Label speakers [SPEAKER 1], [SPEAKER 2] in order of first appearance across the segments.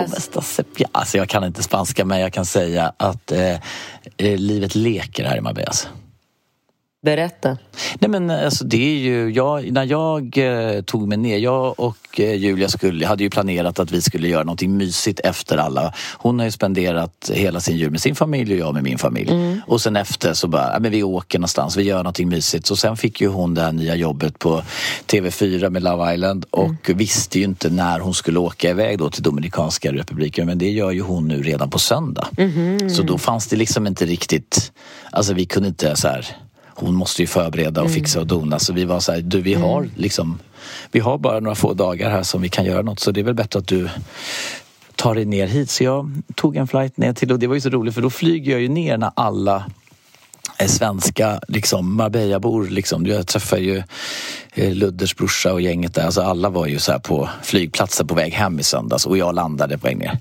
[SPEAKER 1] Está?
[SPEAKER 2] Alltså jag kan inte spanska men jag kan säga att eh, eh, livet leker här i Marbella.
[SPEAKER 1] Berätta.
[SPEAKER 2] Nej men alltså det är ju, jag, när jag eh, tog mig ner, jag och eh, Julia skulle, hade ju planerat att vi skulle göra någonting mysigt efter alla. Hon har ju spenderat hela sin jul med sin familj och jag med min familj. Och sen efter så bara, ja, men vi åker någonstans, vi gör någonting mysigt. Så sen fick ju hon det här nya jobbet på TV4 med Love Island och visste ju inte när hon skulle åka iväg då till Dominikanska republiken. Men det gör ju hon nu redan på söndag. Så då fanns det liksom inte riktigt, alltså vi kunde inte så här hon måste ju förbereda och fixa och dona så vi var så här, du vi har liksom Vi har bara några få dagar här som vi kan göra något så det är väl bättre att du tar dig ner hit. Så jag tog en flight ner till och det var ju så roligt för då flyger jag ju ner när alla svenska liksom Marbella-bor liksom. Jag träffade ju eh, Ludders brorsa och gänget där. Alltså alla var ju så här på flygplatsen på väg hem i söndags och jag landade på väg ner.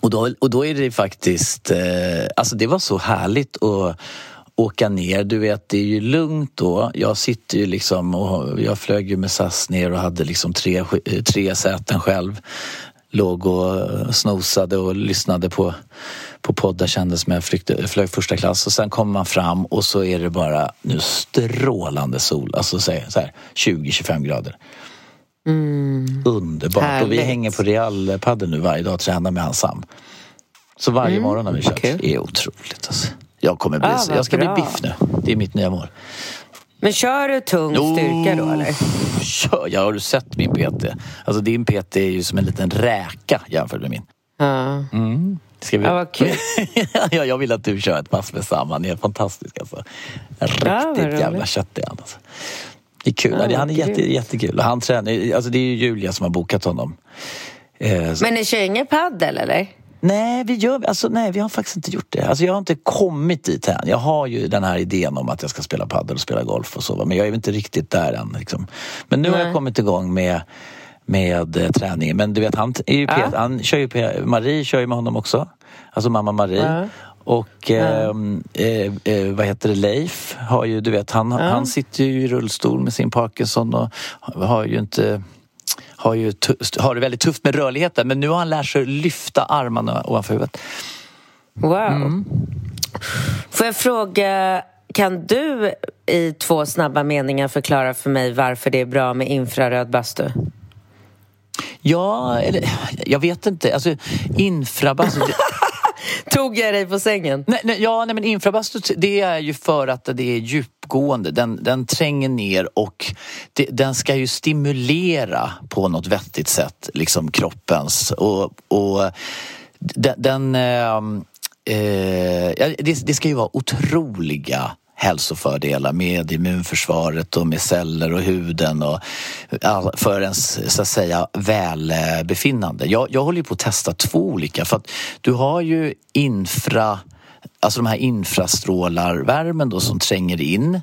[SPEAKER 2] Och då, och då är det faktiskt, eh, alltså det var så härligt att åka ner. Du vet, det är ju lugnt då. Jag sitter ju liksom och jag flög ju med SAS ner och hade liksom tre, eh, tre säten själv. Låg och snosade och lyssnade på, på poddar kändes som jag flygde, flög första klass. Och sen kommer man fram och så är det bara nu strålande sol. Alltså så här, så här 20-25 grader. Underbart. Och vi
[SPEAKER 1] Härligt.
[SPEAKER 2] hänger på Real Padel nu varje dag och tränar med hans Sam. Så varje morgon har vi kört. Det är otroligt alltså. Jag kommer bli,
[SPEAKER 1] Ah,
[SPEAKER 2] jag ska bli
[SPEAKER 1] bra.
[SPEAKER 2] biff nu. Det är mitt nya mål.
[SPEAKER 1] Men kör du tung styrka då eller?
[SPEAKER 2] Kör, jag har du sett min PT? Alltså din PT är ju som en liten räka jämfört med min.
[SPEAKER 1] Ja.
[SPEAKER 2] Ska vi...
[SPEAKER 1] Ja, vad kul.
[SPEAKER 2] ja, jag vill att du kör ett pass med samma. Ni är fantastiska alltså. Riktigt
[SPEAKER 1] roligt.
[SPEAKER 2] jävla köttig han alltså. Det är kul.
[SPEAKER 1] Ja,
[SPEAKER 2] Ja, han är jätte, jättekul. Han tränar, alltså det är ju Julia som har bokat honom. Eh,
[SPEAKER 1] Men ni kör ingen paddel eller?
[SPEAKER 2] Nej, vi gör, alltså, nej, vi har faktiskt inte gjort det. Alltså, jag har inte kommit dit än. Jag har ju den här idén om att jag ska spela padel och spela golf och så. Men jag är inte riktigt där än. Liksom. Men nu har jag
[SPEAKER 1] Nej.
[SPEAKER 2] kommit igång med, med eh, träningen. Men du vet, han, är ju
[SPEAKER 1] Ja.
[SPEAKER 2] han kör ju, P- Marie kör ju med honom också. Alltså mamma Marie.
[SPEAKER 1] Ja.
[SPEAKER 2] Och ehm, eh, eh, vad heter det, Leif har ju, du vet, han, han sitter ju i rullstol med sin Parkinson och har ju inte har, ju har det väldigt tufft med rörligheten men nu har han lärt sig lyfta armarna ovanför huvudet.
[SPEAKER 1] Wow.
[SPEAKER 2] Mm.
[SPEAKER 1] Får jag fråga, kan du i två snabba meningar förklara för mig varför det är bra med infraröd bastu?
[SPEAKER 2] Ja, eller jag vet inte. Alltså infrabastu...
[SPEAKER 1] Tog jag dig på sängen?
[SPEAKER 2] nej, nej, ja, nej, men infrabastu det är ju för att det är djupgående. Den, den tränger ner och det, den ska ju stimulera på något vettigt sätt liksom kroppens och, och den... den eh, eh det, det ska ju vara otroliga hälsofördelar med immunförsvaret och med celler och huden och för ens så att säga välbefinnande. Jag, jag håller på att testa två olika för att du har ju infra Alltså de här infrastrålarvärmen då som tränger in.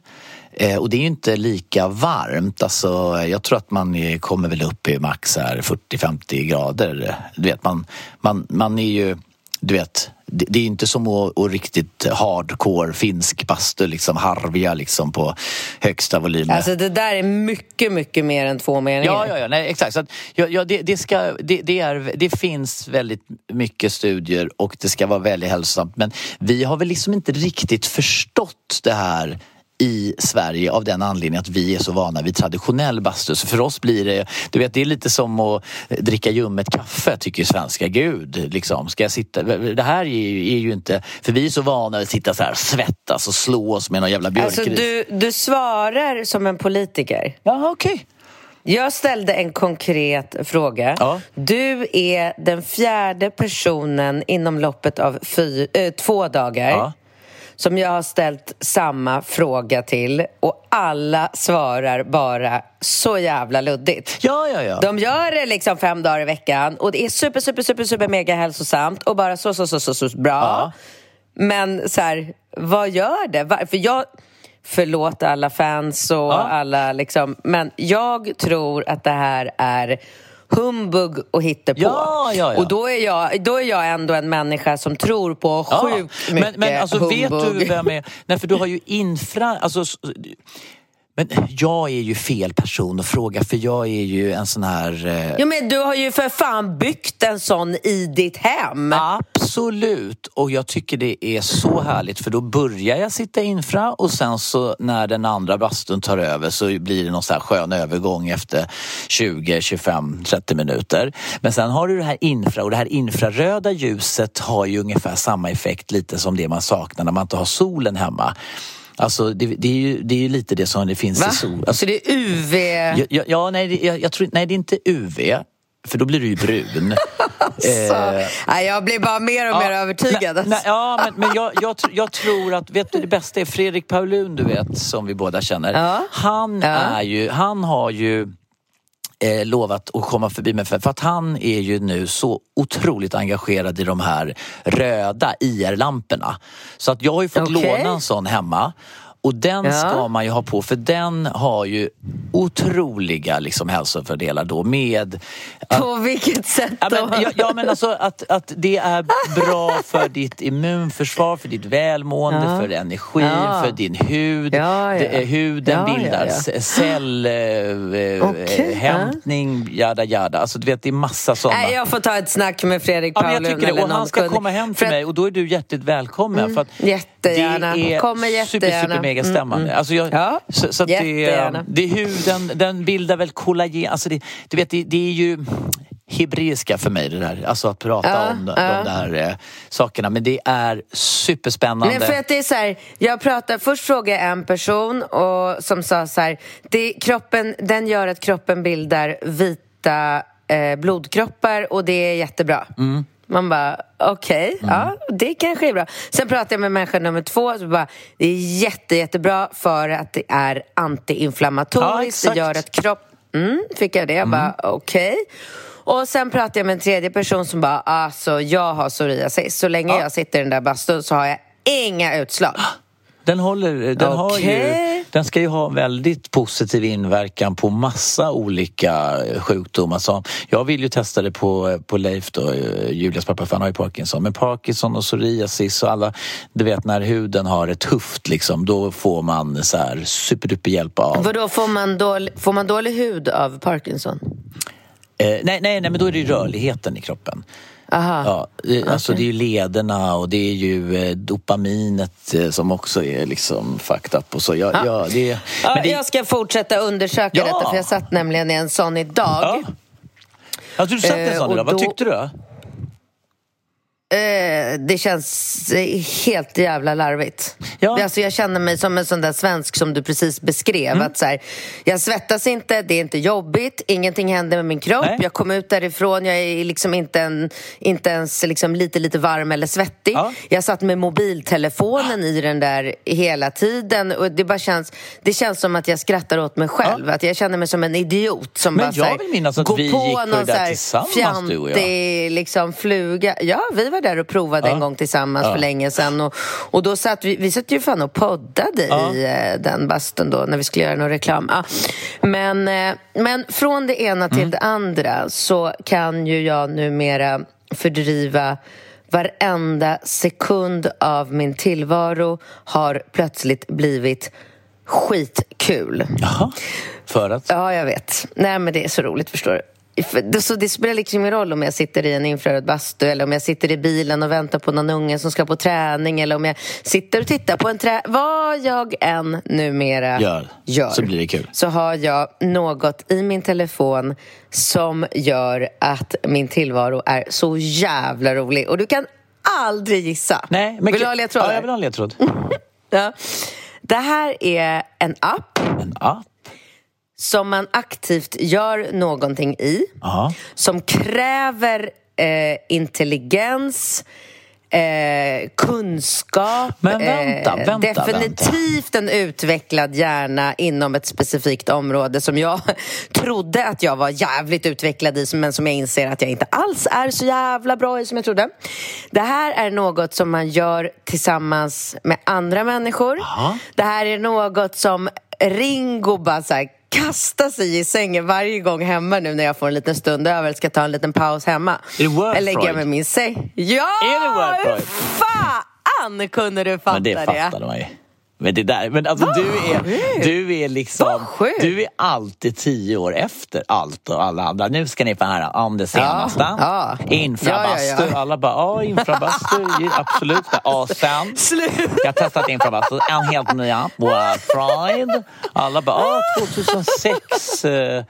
[SPEAKER 2] Eh, och det är ju inte lika varmt. Alltså, jag tror att man kommer väl upp i max 40-50 grader. Du vet, man, man, man är ju... Du vet, det, är inte som att, att riktigt hardcore finsk bastu, liksom harvia liksom på högsta volym.
[SPEAKER 1] Alltså det där är mycket, mycket mer än två meningar.
[SPEAKER 2] Ja, ja, ja nej, exakt. Så att, ja, ja, det, det, ska, det, det, är, det finns väldigt mycket studier och det ska vara väldigt hälsosamt. Men vi har väl liksom inte riktigt förstått det här i Sverige av den anledningen att vi är så vana vid traditionell bastu. Så för oss blir det, du vet det är lite som att dricka ljummet kaffe tycker svenska. Gud, liksom. Ska jag sitta? Det här är ju, är ju inte, för vi är så vana vid att sitta så här svettas och slå oss med någon jävla björkris.
[SPEAKER 1] Alltså du, du svarar som en politiker.
[SPEAKER 2] Ja, okej. Okay.
[SPEAKER 1] Jag ställde en konkret fråga. Ja. Du är den fjärde personen inom loppet av fy, äh, två dagar ja som jag har ställt samma fråga till och alla svarar bara så jävla luddigt.
[SPEAKER 2] Ja, ja, ja.
[SPEAKER 1] De gör det liksom fem dagar i veckan och det är super, super, super, super mega hälsosamt och bara så, så, så, så, så bra. Ja. Men så här, vad gör det? För jag... Förlåt alla fans och ja. alla liksom, men jag tror att det här är humbug och hittepå.
[SPEAKER 2] Ja, ja, ja.
[SPEAKER 1] Och då är, jag, då är jag ändå en människa som tror på sjukt ja. mycket
[SPEAKER 2] men, men alltså,
[SPEAKER 1] humbug.
[SPEAKER 2] Vet du vem är... Nej, för du har ju infra... Alltså, men jag är ju fel person att fråga för jag är ju en sån här... Eh...
[SPEAKER 1] Ja men du har ju för fan byggt en sån i ditt hem!
[SPEAKER 2] Absolut! Och jag tycker det är så härligt för då börjar jag sitta infra och sen så när den andra bastun tar över så blir det någon sån här skön övergång efter 20, 25, 30 minuter. Men sen har du det här infra och det här infraröda ljuset har ju ungefär samma effekt lite som det man saknar när man inte har solen hemma. Alltså det, det, är ju, det är ju lite det som det finns
[SPEAKER 1] Va?
[SPEAKER 2] i sol.
[SPEAKER 1] Alltså det är UV?
[SPEAKER 2] Ja, ja, nej, det, jag, jag tror, nej, det är inte UV. För då blir du ju brun.
[SPEAKER 1] eh, nej, jag blir bara mer och ja, mer övertygad.
[SPEAKER 2] Nej, nej, ja, men, men jag, jag, jag, tror att, vet du det bästa är Fredrik Paulun, du vet, som vi båda känner. Ja. Han, är ju, han har ju eh, lovat att komma förbi mig för, för att han är ju nu så otroligt engagerad i de här röda IR-lamporna. Så att jag har ju fått okay. låna en sån hemma och den ja. ska man ju ha på för den har ju otroliga liksom, hälsofördelar då med...
[SPEAKER 1] Att, på vilket sätt då?
[SPEAKER 2] Ja men, ja, ja, men alltså att, att det är bra för ditt immunförsvar, för ditt välmående, ja. för energin, för din hud. Det, huden bildar cellhämtning, eh, okay. jada jada. Alltså du vet det är massa sådana.
[SPEAKER 1] Nej, jag får ta ett snack med Fredrik Paulun.
[SPEAKER 2] Ja, men jag tycker det. Och han ska komma hem till mig och då är du hjärtligt välkommen. Mm, för att
[SPEAKER 1] jättegärna.
[SPEAKER 2] Det är
[SPEAKER 1] Kommer jättegärna.
[SPEAKER 2] Super, super mega stämmande. Mm, mm. Alltså jag, ja, så, så det, det är huden, den bildar väl kollagen. Alltså det, du vet, det, det är ju hebreiska för mig det där. Alltså att prata ja, om de, ja. de där eh, sakerna. Men det är superspännande.
[SPEAKER 1] Men för att det är så här, jag pratar, först frågade jag en person och, som sa så här, det, kroppen, den gör att kroppen bildar vita eh, blodkroppar och det är jättebra. Mm. Man bara, okej, okay, mm. ja, det kanske är bra. Sen pratade jag med människa nummer två som bara, det är jätte, jättebra för att det är antiinflammatoriskt. Ja, det gör att kropp... Mm, fick jag det. Jag bara, mm. okej. Okay. Och sen pratade jag med en tredje person som bara, alltså jag har psoriasis. Så länge ja. jag sitter i den där bastun så har jag inga utslag.
[SPEAKER 2] Den, håller, den, okay. har ju, den ska ju ha väldigt positiv inverkan på massa olika sjukdomar. Så jag vill ju testa det på, på Leif då, Julias pappa, för han har ju Parkinson. Men Parkinson och psoriasis och alla, du vet när huden har det tufft liksom, då får man så här superduper hjälp av...
[SPEAKER 1] Vadå, får man, dålig, får man dålig hud av Parkinson?
[SPEAKER 2] Eh, nej, nej, nej, men då är det rörligheten i kroppen.
[SPEAKER 1] Aha.
[SPEAKER 2] Ja, det, alltså det är ju lederna och det är ju eh, dopaminet eh, som också är liksom fucked up och så. Ja, ja. ja det,
[SPEAKER 1] ja, det... Jag ska fortsätta undersöka ja. detta för jag satt nämligen i en sån idag. Ja.
[SPEAKER 2] Alltså, du satt i en sån idag, vad tyckte du?
[SPEAKER 1] Eh, det känns helt jävla larvigt. Ja. Alltså jag känner mig som en sån där svensk som du precis beskrev. Mm. Att så här, jag svettas inte, det är inte jobbigt, ingenting händer med min kropp. Nej. Jag kom ut därifrån, jag är liksom inte, en, inte ens liksom lite, lite varm eller svettig. Ja. Jag satt med mobiltelefonen i den där hela tiden. Och det, bara känns, det känns som att jag skrattar åt mig själv. Ja. Att jag känner mig som en idiot som
[SPEAKER 2] Men
[SPEAKER 1] bara
[SPEAKER 2] jag vill minnas att vi gick på det där tillsammans,
[SPEAKER 1] fjantig, du och jag. liksom fluga. Ja, vi var där och provade ja. en gång tillsammans ja. för länge sedan. Och, och då satt vi, vi satt ju fan och poddade ja. i eh, den bastun då när vi skulle göra någon reklam. Ah. Men, eh, men från det ena till mm. det andra så kan ju jag numera fördriva varenda sekund av min tillvaro har plötsligt blivit skitkul.
[SPEAKER 2] Jaha. För att?
[SPEAKER 1] Ja, jag vet. Nej, men det är så roligt, förstår du. Så det spelar liksom ingen roll om jag sitter i en infraröd bastu eller om jag sitter i bilen och väntar på någon unge som ska på träning eller om jag sitter och tittar på en trä... Vad jag än numera
[SPEAKER 2] gör,
[SPEAKER 1] gör
[SPEAKER 2] så blir det kul.
[SPEAKER 1] Så har jag något i min telefon som gör att min tillvaro är så jävla rolig. Och du kan aldrig gissa.
[SPEAKER 2] Nej, men
[SPEAKER 1] vill du ha ledtrådar?
[SPEAKER 2] Ja, jag vill ha en ledtråd.
[SPEAKER 1] ja. Det här är en app.
[SPEAKER 2] En app?
[SPEAKER 1] Som man aktivt gör någonting i
[SPEAKER 2] Aha.
[SPEAKER 1] som kräver eh, intelligens Eh, kunskap,
[SPEAKER 2] Men vänta,
[SPEAKER 1] eh,
[SPEAKER 2] vänta,
[SPEAKER 1] definitivt
[SPEAKER 2] vänta.
[SPEAKER 1] en utvecklad hjärna inom ett specifikt område som jag trodde att jag var jävligt utvecklad i men som jag inser att jag inte alls är så jävla bra i som jag trodde. Det här är något som man gör tillsammans med andra människor.
[SPEAKER 2] Aha.
[SPEAKER 1] Det här är något som Ringo bara så här, kasta sig i sängen varje gång hemma nu när jag får en liten stund över. Ska ta en liten paus hemma.
[SPEAKER 2] Är det Wordfreud?
[SPEAKER 1] Jag lägger mig i min säng. Ja!
[SPEAKER 2] Är det Wordfreud?
[SPEAKER 1] Hur fan kunde du fatta
[SPEAKER 2] Men det fattade man ju. Men det där, men alltså du är, du är liksom, du är alltid tio år efter allt och alla andra. Nu ska ni få höra om det senaste.
[SPEAKER 1] ja.
[SPEAKER 2] Infrabastu,
[SPEAKER 1] Ja, ja, ja.
[SPEAKER 2] alla bara, ja infrabastu, absolut. Ja, sen, jag har testat infrabastu, en helt ny app, Wordfreud. Alla bara, ja 2006 eh,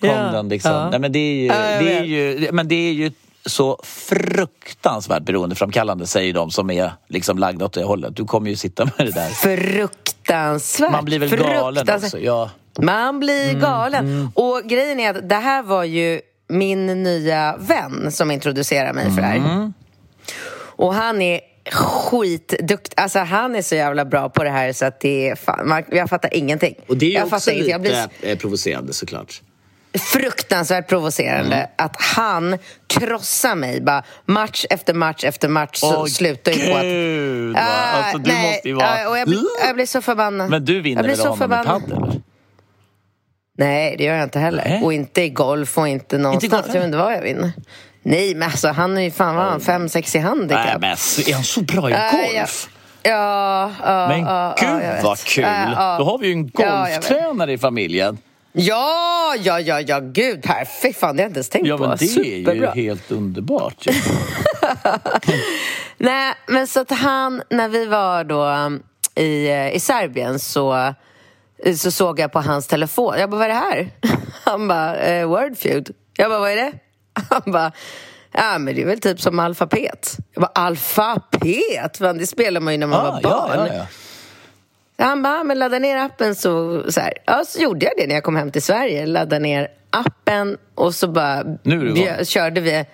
[SPEAKER 2] kom
[SPEAKER 1] Ja,
[SPEAKER 2] den liksom.
[SPEAKER 1] ja.
[SPEAKER 2] Nej, men det är ju,
[SPEAKER 1] Ja,
[SPEAKER 2] det är ju, men det är ju så fruktansvärt beroendeframkallande säger de som är liksom lagda åt det hållet. Du kommer ju sitta med det där.
[SPEAKER 1] Fruktansvärt.
[SPEAKER 2] Man blir väl galen också. Ja.
[SPEAKER 1] Man blir
[SPEAKER 2] Mm,
[SPEAKER 1] galen. Och grejen är att det här var ju min nya vän som introducerade mig för det här.
[SPEAKER 2] Mm.
[SPEAKER 1] Och han är skitduktig. Alltså han är så jävla bra på det här så att det är fan, man, jag fattar ingenting.
[SPEAKER 2] Och det är ju
[SPEAKER 1] jag
[SPEAKER 2] också lite.
[SPEAKER 1] Jag blir
[SPEAKER 2] eh, provocerande såklart.
[SPEAKER 1] Fruktansvärt provocerande
[SPEAKER 2] Mm.
[SPEAKER 1] att han krossar mig. Bara match efter match efter match så
[SPEAKER 2] Åh,
[SPEAKER 1] slutar ju på att...
[SPEAKER 2] Gud?
[SPEAKER 1] Ah,
[SPEAKER 2] alltså, du
[SPEAKER 1] nej,
[SPEAKER 2] måste ju vara...
[SPEAKER 1] ah, och jag, blir, jag blir så förbannad.
[SPEAKER 2] Men du vinner väl
[SPEAKER 1] så
[SPEAKER 2] honom i
[SPEAKER 1] förbannad.
[SPEAKER 2] padel? eller?
[SPEAKER 1] Nej, det gör jag inte heller.
[SPEAKER 2] Nej.
[SPEAKER 1] Och inte i golf och inte någonstans.
[SPEAKER 2] golf
[SPEAKER 1] jag vet inte vad jag vinner. Nej, men alltså han är ju fan vad han, fem, sex i handikapp.
[SPEAKER 2] Nej, men är han så bra i
[SPEAKER 1] Nej,
[SPEAKER 2] golf?
[SPEAKER 1] Ja, ja,
[SPEAKER 2] Men
[SPEAKER 1] ja,
[SPEAKER 2] gud
[SPEAKER 1] ja,
[SPEAKER 2] vad kul! Då har vi ju en golftränare i familjen.
[SPEAKER 1] Ja, ja, ja, ja, gud, perfekt. Fan, det har jag inte ens tänkt
[SPEAKER 2] Ja,
[SPEAKER 1] på.
[SPEAKER 2] men det är
[SPEAKER 1] Superbra.
[SPEAKER 2] ju helt underbart.
[SPEAKER 1] Nej, men så att han, när vi var då um, i, eh, i Serbien så, så såg jag på hans telefon. Jag bara, vad är det här? Han bara, eh, Wordfeud. Jag bara, vad är det? Han bara, ja men det är väl typ som alfabet. Jag bara, alfabet? Fan, det spelar man ju när man
[SPEAKER 2] Ah,
[SPEAKER 1] var
[SPEAKER 2] ja,
[SPEAKER 1] barn.
[SPEAKER 2] ja, ja.
[SPEAKER 1] Han bara, "Ja, men ladda ner appen så, så här. Ja, så gjorde jag det när jag kom hem till Sverige. Laddade ner appen och så bara
[SPEAKER 2] Nu är igång.
[SPEAKER 1] bjö- körde vi.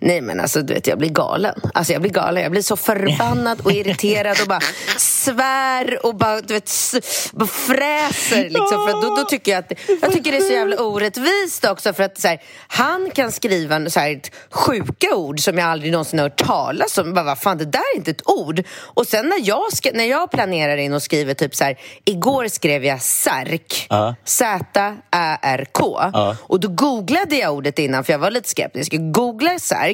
[SPEAKER 1] Nej men alltså du vet jag blir galen. Alltså jag blir galen. Jag blir så förbannad och irriterad och bara svär och bara du vet bara fräser liksom. För då, då tycker jag att jag tycker det är så jävla orättvist också för att så här, han kan skriva så här, sjuka ord som jag aldrig någonsin har hört talas om. Bara, vad fan det där är inte ett ord. Och sen när jag, ska, när jag planerar in och skriver typ så här, igår skrev jag särk. Z-Ä-R-K.
[SPEAKER 2] Ja.
[SPEAKER 1] Och då googlade jag ordet innan för jag var lite skeptisk. Jag googlade särk.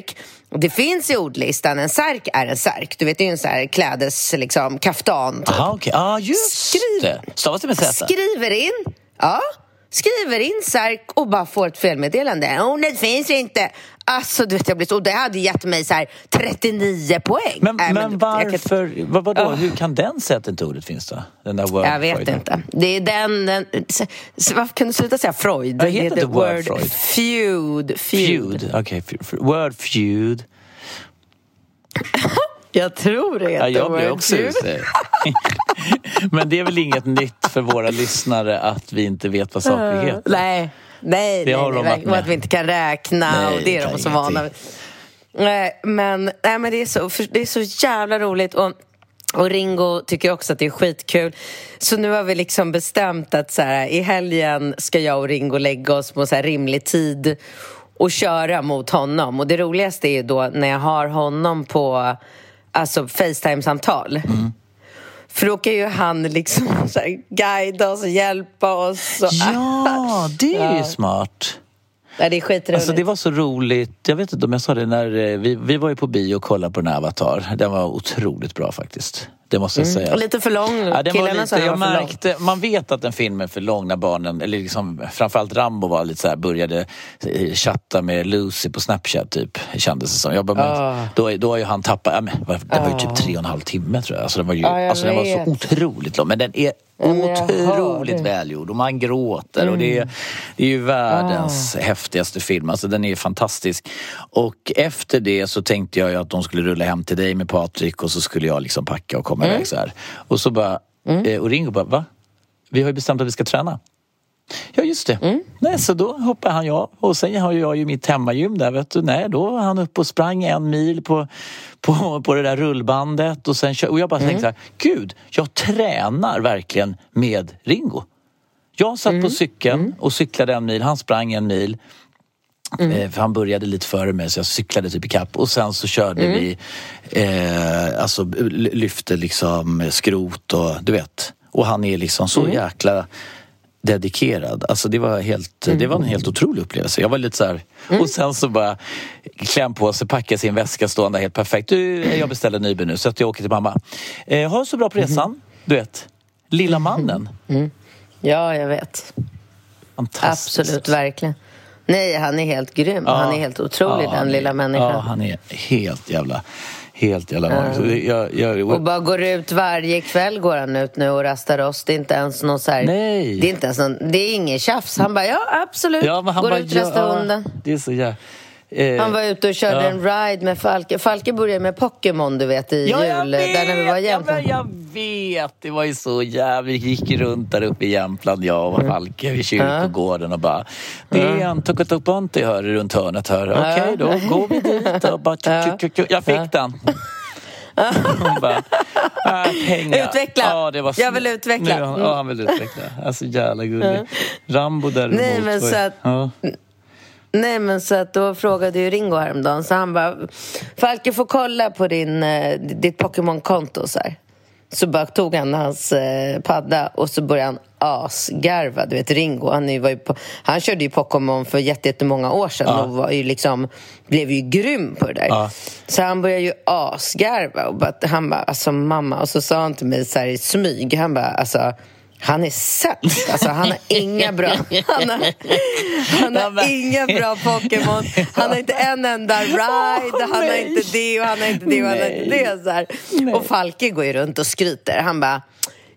[SPEAKER 1] Och det finns i ordlistan. En särk är en särk. Du vet, det är ju en så här klädes, liksom, kaftan. Typ.
[SPEAKER 2] Aha, okej. Ja, just
[SPEAKER 1] Skriv-
[SPEAKER 2] det. Stavas det med Z?
[SPEAKER 1] Skriver in. Ja. Skriver in särk och bara får ett felmeddelande. Oh, det finns inte. Alltså, du vet, jag blir så... Och det hade gett mig så här 39 poäng.
[SPEAKER 2] Men,
[SPEAKER 1] Nej,
[SPEAKER 2] men
[SPEAKER 1] kan-
[SPEAKER 2] varför, vad, vadå,
[SPEAKER 1] Ah.
[SPEAKER 2] hur kan den sätta inte ordet finns då? Den där word
[SPEAKER 1] Jag vet
[SPEAKER 2] Freud.
[SPEAKER 1] inte. Det är den... den varför kan du sluta säga Freud?
[SPEAKER 2] Jag heter
[SPEAKER 1] det
[SPEAKER 2] inte word Freud.
[SPEAKER 1] Feud. Feud.
[SPEAKER 2] Feud, okej. f- word feud.
[SPEAKER 1] Jag tror det heter
[SPEAKER 2] Ja, jag blir också usel. Men det är väl inget nytt för våra lyssnare att vi inte vet vad saker heter?
[SPEAKER 1] Nej, nej,
[SPEAKER 2] Det
[SPEAKER 1] nej,
[SPEAKER 2] har de
[SPEAKER 1] nej,
[SPEAKER 2] varit
[SPEAKER 1] och
[SPEAKER 2] med.
[SPEAKER 1] att vi inte kan räkna
[SPEAKER 2] Nej,
[SPEAKER 1] och det är de så vana vid. Nej, men, nej, men det, är så, det är så jävla roligt. Och, och Ringo tycker också att det är skitkul. Så nu har vi liksom bestämt att så här, i helgen ska jag och Ringo lägga oss på så här rimlig tid och köra mot honom. Och det roligaste är ju då när jag har honom på alltså Facetime-samtal. För då kan ju han liksom så här, guida oss och hjälpa oss. Och,
[SPEAKER 2] Ja, det är ju
[SPEAKER 1] Ja.
[SPEAKER 2] smart.
[SPEAKER 1] Nej, det är skitroligt.
[SPEAKER 2] Alltså det var så roligt. Jag vet inte om jag sa det när eh, vi, vi var ju på bio och kollade på den här Avatar. Den var otroligt bra faktiskt. Det måste jag säga.
[SPEAKER 1] Och lite för lång.
[SPEAKER 2] Ja, den
[SPEAKER 1] Killarna
[SPEAKER 2] lite, jag
[SPEAKER 1] för lång.
[SPEAKER 2] märkte, man vet att en film är för lång när barnen, eller liksom, framförallt Rambo var lite så här, började eh, chatta med Lucy på Snapchat typ, kändes det som. Jag bara,
[SPEAKER 1] Ah.
[SPEAKER 2] men, då, då har ju han tappat, ja, men, det var ju typ tre och en halv timme tror jag. Alltså, den var, ju,
[SPEAKER 1] jag
[SPEAKER 2] alltså, den var så otroligt lång. Men den är otroligt välgjord och man gråter och det är, det är ju världens häftigaste film. Alltså den är fantastisk. Och efter det så tänkte jag ju att de skulle rulla hem till dig med Patrik och så skulle jag liksom packa och komma iväg så här. Och så bara, eh, och Ringo bara, va? Vi har ju bestämt att vi ska träna. Ja just det. Nej, så då hoppar han jag och sen har jag ju mitt hemmagym där vet du. Nej, då var han uppe och sprang en mil på, på, på det där rullbandet och sen och jag bara tänkte så här, gud, jag tränar verkligen med Ringo. Jag satt på cykeln och cyklade en mil, han sprang en mil. Eh, För han började lite före mig så jag cyklade typ ikapp och sen så körde vi eh, alltså lyfte liksom skrot och du vet. Och han är liksom så jäkla dedikerad. Alltså det var, helt, det var en helt otrolig upplevelse. Jag var lite så här, och sen så bara kläm på sig, packa sin väska stående helt perfekt. Du, jag beställer Nyby nu så att jag åker till mamma. Eh, ha det så bra på resan. Du vet, lilla mannen.
[SPEAKER 1] Ja, jag vet.
[SPEAKER 2] Fantastiskt.
[SPEAKER 1] Absolut, verkligen. Nej, han är helt grym. Han är helt otrolig,
[SPEAKER 2] Ja,
[SPEAKER 1] den lilla människan.
[SPEAKER 2] Ja, han är helt jävla... Helt jävla magisk. Så det- Jag, jag,
[SPEAKER 1] Och bara går ut varje kväll går han ut nu och rastar oss. Det är inte ens någon så här,
[SPEAKER 2] Nej.
[SPEAKER 1] Det är inte ens någon, det är ingen tjafs. Han bara, ja absolut.
[SPEAKER 2] ja, men han
[SPEAKER 1] går
[SPEAKER 2] bara,
[SPEAKER 1] ut och rastar
[SPEAKER 2] ja,
[SPEAKER 1] hunden.
[SPEAKER 2] Det är så jävla... Eh,
[SPEAKER 1] Han var ute och körde
[SPEAKER 2] ja.
[SPEAKER 1] en ride med Falke. Falke började med Pokémon, du vet, i
[SPEAKER 2] Ja,
[SPEAKER 1] jul. Där när vi var i
[SPEAKER 2] vet! Ja,
[SPEAKER 1] Jämtland.
[SPEAKER 2] men jag vet! Det var ju så jävla... Vi gick runt där uppe i Jämtland, jag och Falke, vid kyrkogården och bara... Det är en Tukatuponti hör runt hörnet här. Okej, då går vi dit och bara... Jag fick den. Hon bara, äh, pengar.
[SPEAKER 1] Utveckla.
[SPEAKER 2] Ja, det var
[SPEAKER 1] Jag vill utveckla.
[SPEAKER 2] Nu, ja, han vill utveckla. Alltså jävla gullig. Rambo däremot.
[SPEAKER 1] Nej, men så att-
[SPEAKER 2] ja.
[SPEAKER 1] Nej, men så att då frågade ju Ringo häromdagen, så han bara Falke får kolla på din, eh, ditt Pokémon-konto så här. Så bara tog han hans eh, padda och så började han asgarva. Du vet Ringo, han, var ju på, han körde ju Pokémon för jätte- jättemånga år sedan och var ju liksom, blev ju grym på det där.
[SPEAKER 2] Ja.
[SPEAKER 1] Så han började ju asgarva och bara, han bara, alltså mamma, och så sa han till mig så här i smyg, han bara, alltså han är sämst. Alltså, han har inga bra... Han har, han har inga bra Pokémon. Han har inte en enda ride. Han har inte det och han har inte det och han har inte det. Så här. Och Falke går ju runt och skryter. Han bara...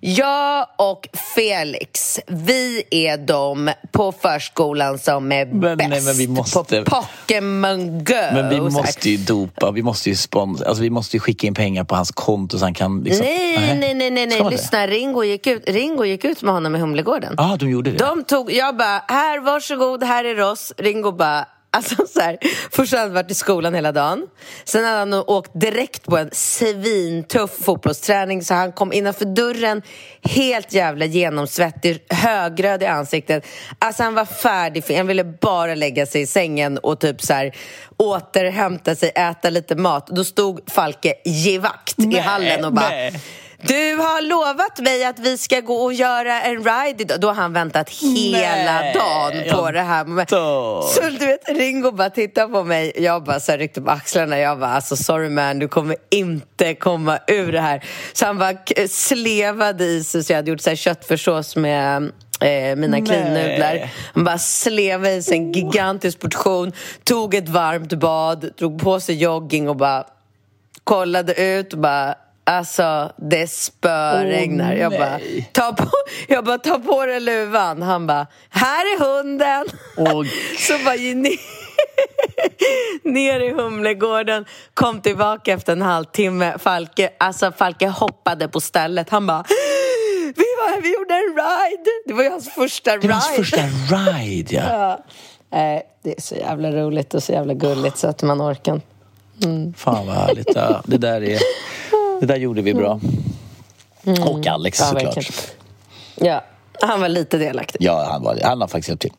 [SPEAKER 1] Jag och Felix, vi är de på förskolan som är
[SPEAKER 2] Men- nej,
[SPEAKER 1] bäst
[SPEAKER 2] men vi måste-
[SPEAKER 1] på Pokémon Go.
[SPEAKER 2] Men vi måste ju dopa, vi måste ju spons, alltså vi måste skicka in pengar på hans konto så han kan liksom...
[SPEAKER 1] Nej, nej, nej, nej, nej.
[SPEAKER 2] det?
[SPEAKER 1] Lyssna, Ringo gick, ut, Ringo gick ut med honom i Humlegården.
[SPEAKER 2] Ja, ah, de gjorde det.
[SPEAKER 1] De tog, jag bara, här varsågod, här är Ross. Ringo bara, alltså så här, först hade han varit i skolan hela dagen. Sen hade han åkt direkt på en svintuff fotbollsträning så han kom innanför dörren helt jävla genomsvettig, högröd i ansiktet. Alltså han var färdig, för han ville bara lägga sig i sängen och typ så här återhämta sig, äta lite mat. Då stod Falke givakt i hallen och bara
[SPEAKER 2] nej.
[SPEAKER 1] Du har lovat mig att vi ska gå och göra en ride idag. Då har han väntat hela
[SPEAKER 2] Nej,
[SPEAKER 1] dagen på det här.
[SPEAKER 2] dör.
[SPEAKER 1] Så du vet, Ringo bara tittar på mig. Jag bara så här ryckte på axlarna. Jag bara, alltså sorry man, du kommer inte komma ur det här. Så han bara slevade i sig. Så jag hade gjort så här köttfärssås med eh, mina
[SPEAKER 2] Nej.
[SPEAKER 1] clean-nudlar. Han bara slevade i sig en gigantisk portion, tog ett varmt bad, drog på sig jogging och bara kollade ut och bara Alltså, det spöregnar.
[SPEAKER 2] Åh,
[SPEAKER 1] jag, bara, ta på, jag bara, ta på dig luvan. Han bara, här är hunden.
[SPEAKER 2] Åh.
[SPEAKER 1] Så bara ner, ner i Humlegården, kom tillbaka efter en halvtimme. Falke, alltså Falke hoppade på stället. Han bara, vi, var, vi gjorde en ride. Det var ju hans första
[SPEAKER 2] Det
[SPEAKER 1] ride.
[SPEAKER 2] var hans första ride, ja.
[SPEAKER 1] Ja. Nej, det är så jävla roligt och så jävla gulligt så att man orkar.
[SPEAKER 2] Fan vad härligt. Ja, det, där är, det där gjorde vi bra. Och Alex
[SPEAKER 1] Ja,
[SPEAKER 2] såklart.
[SPEAKER 1] verkligen. Ja, han var lite delaktig.
[SPEAKER 2] Ja, han, var, han har faktiskt hjälpt till.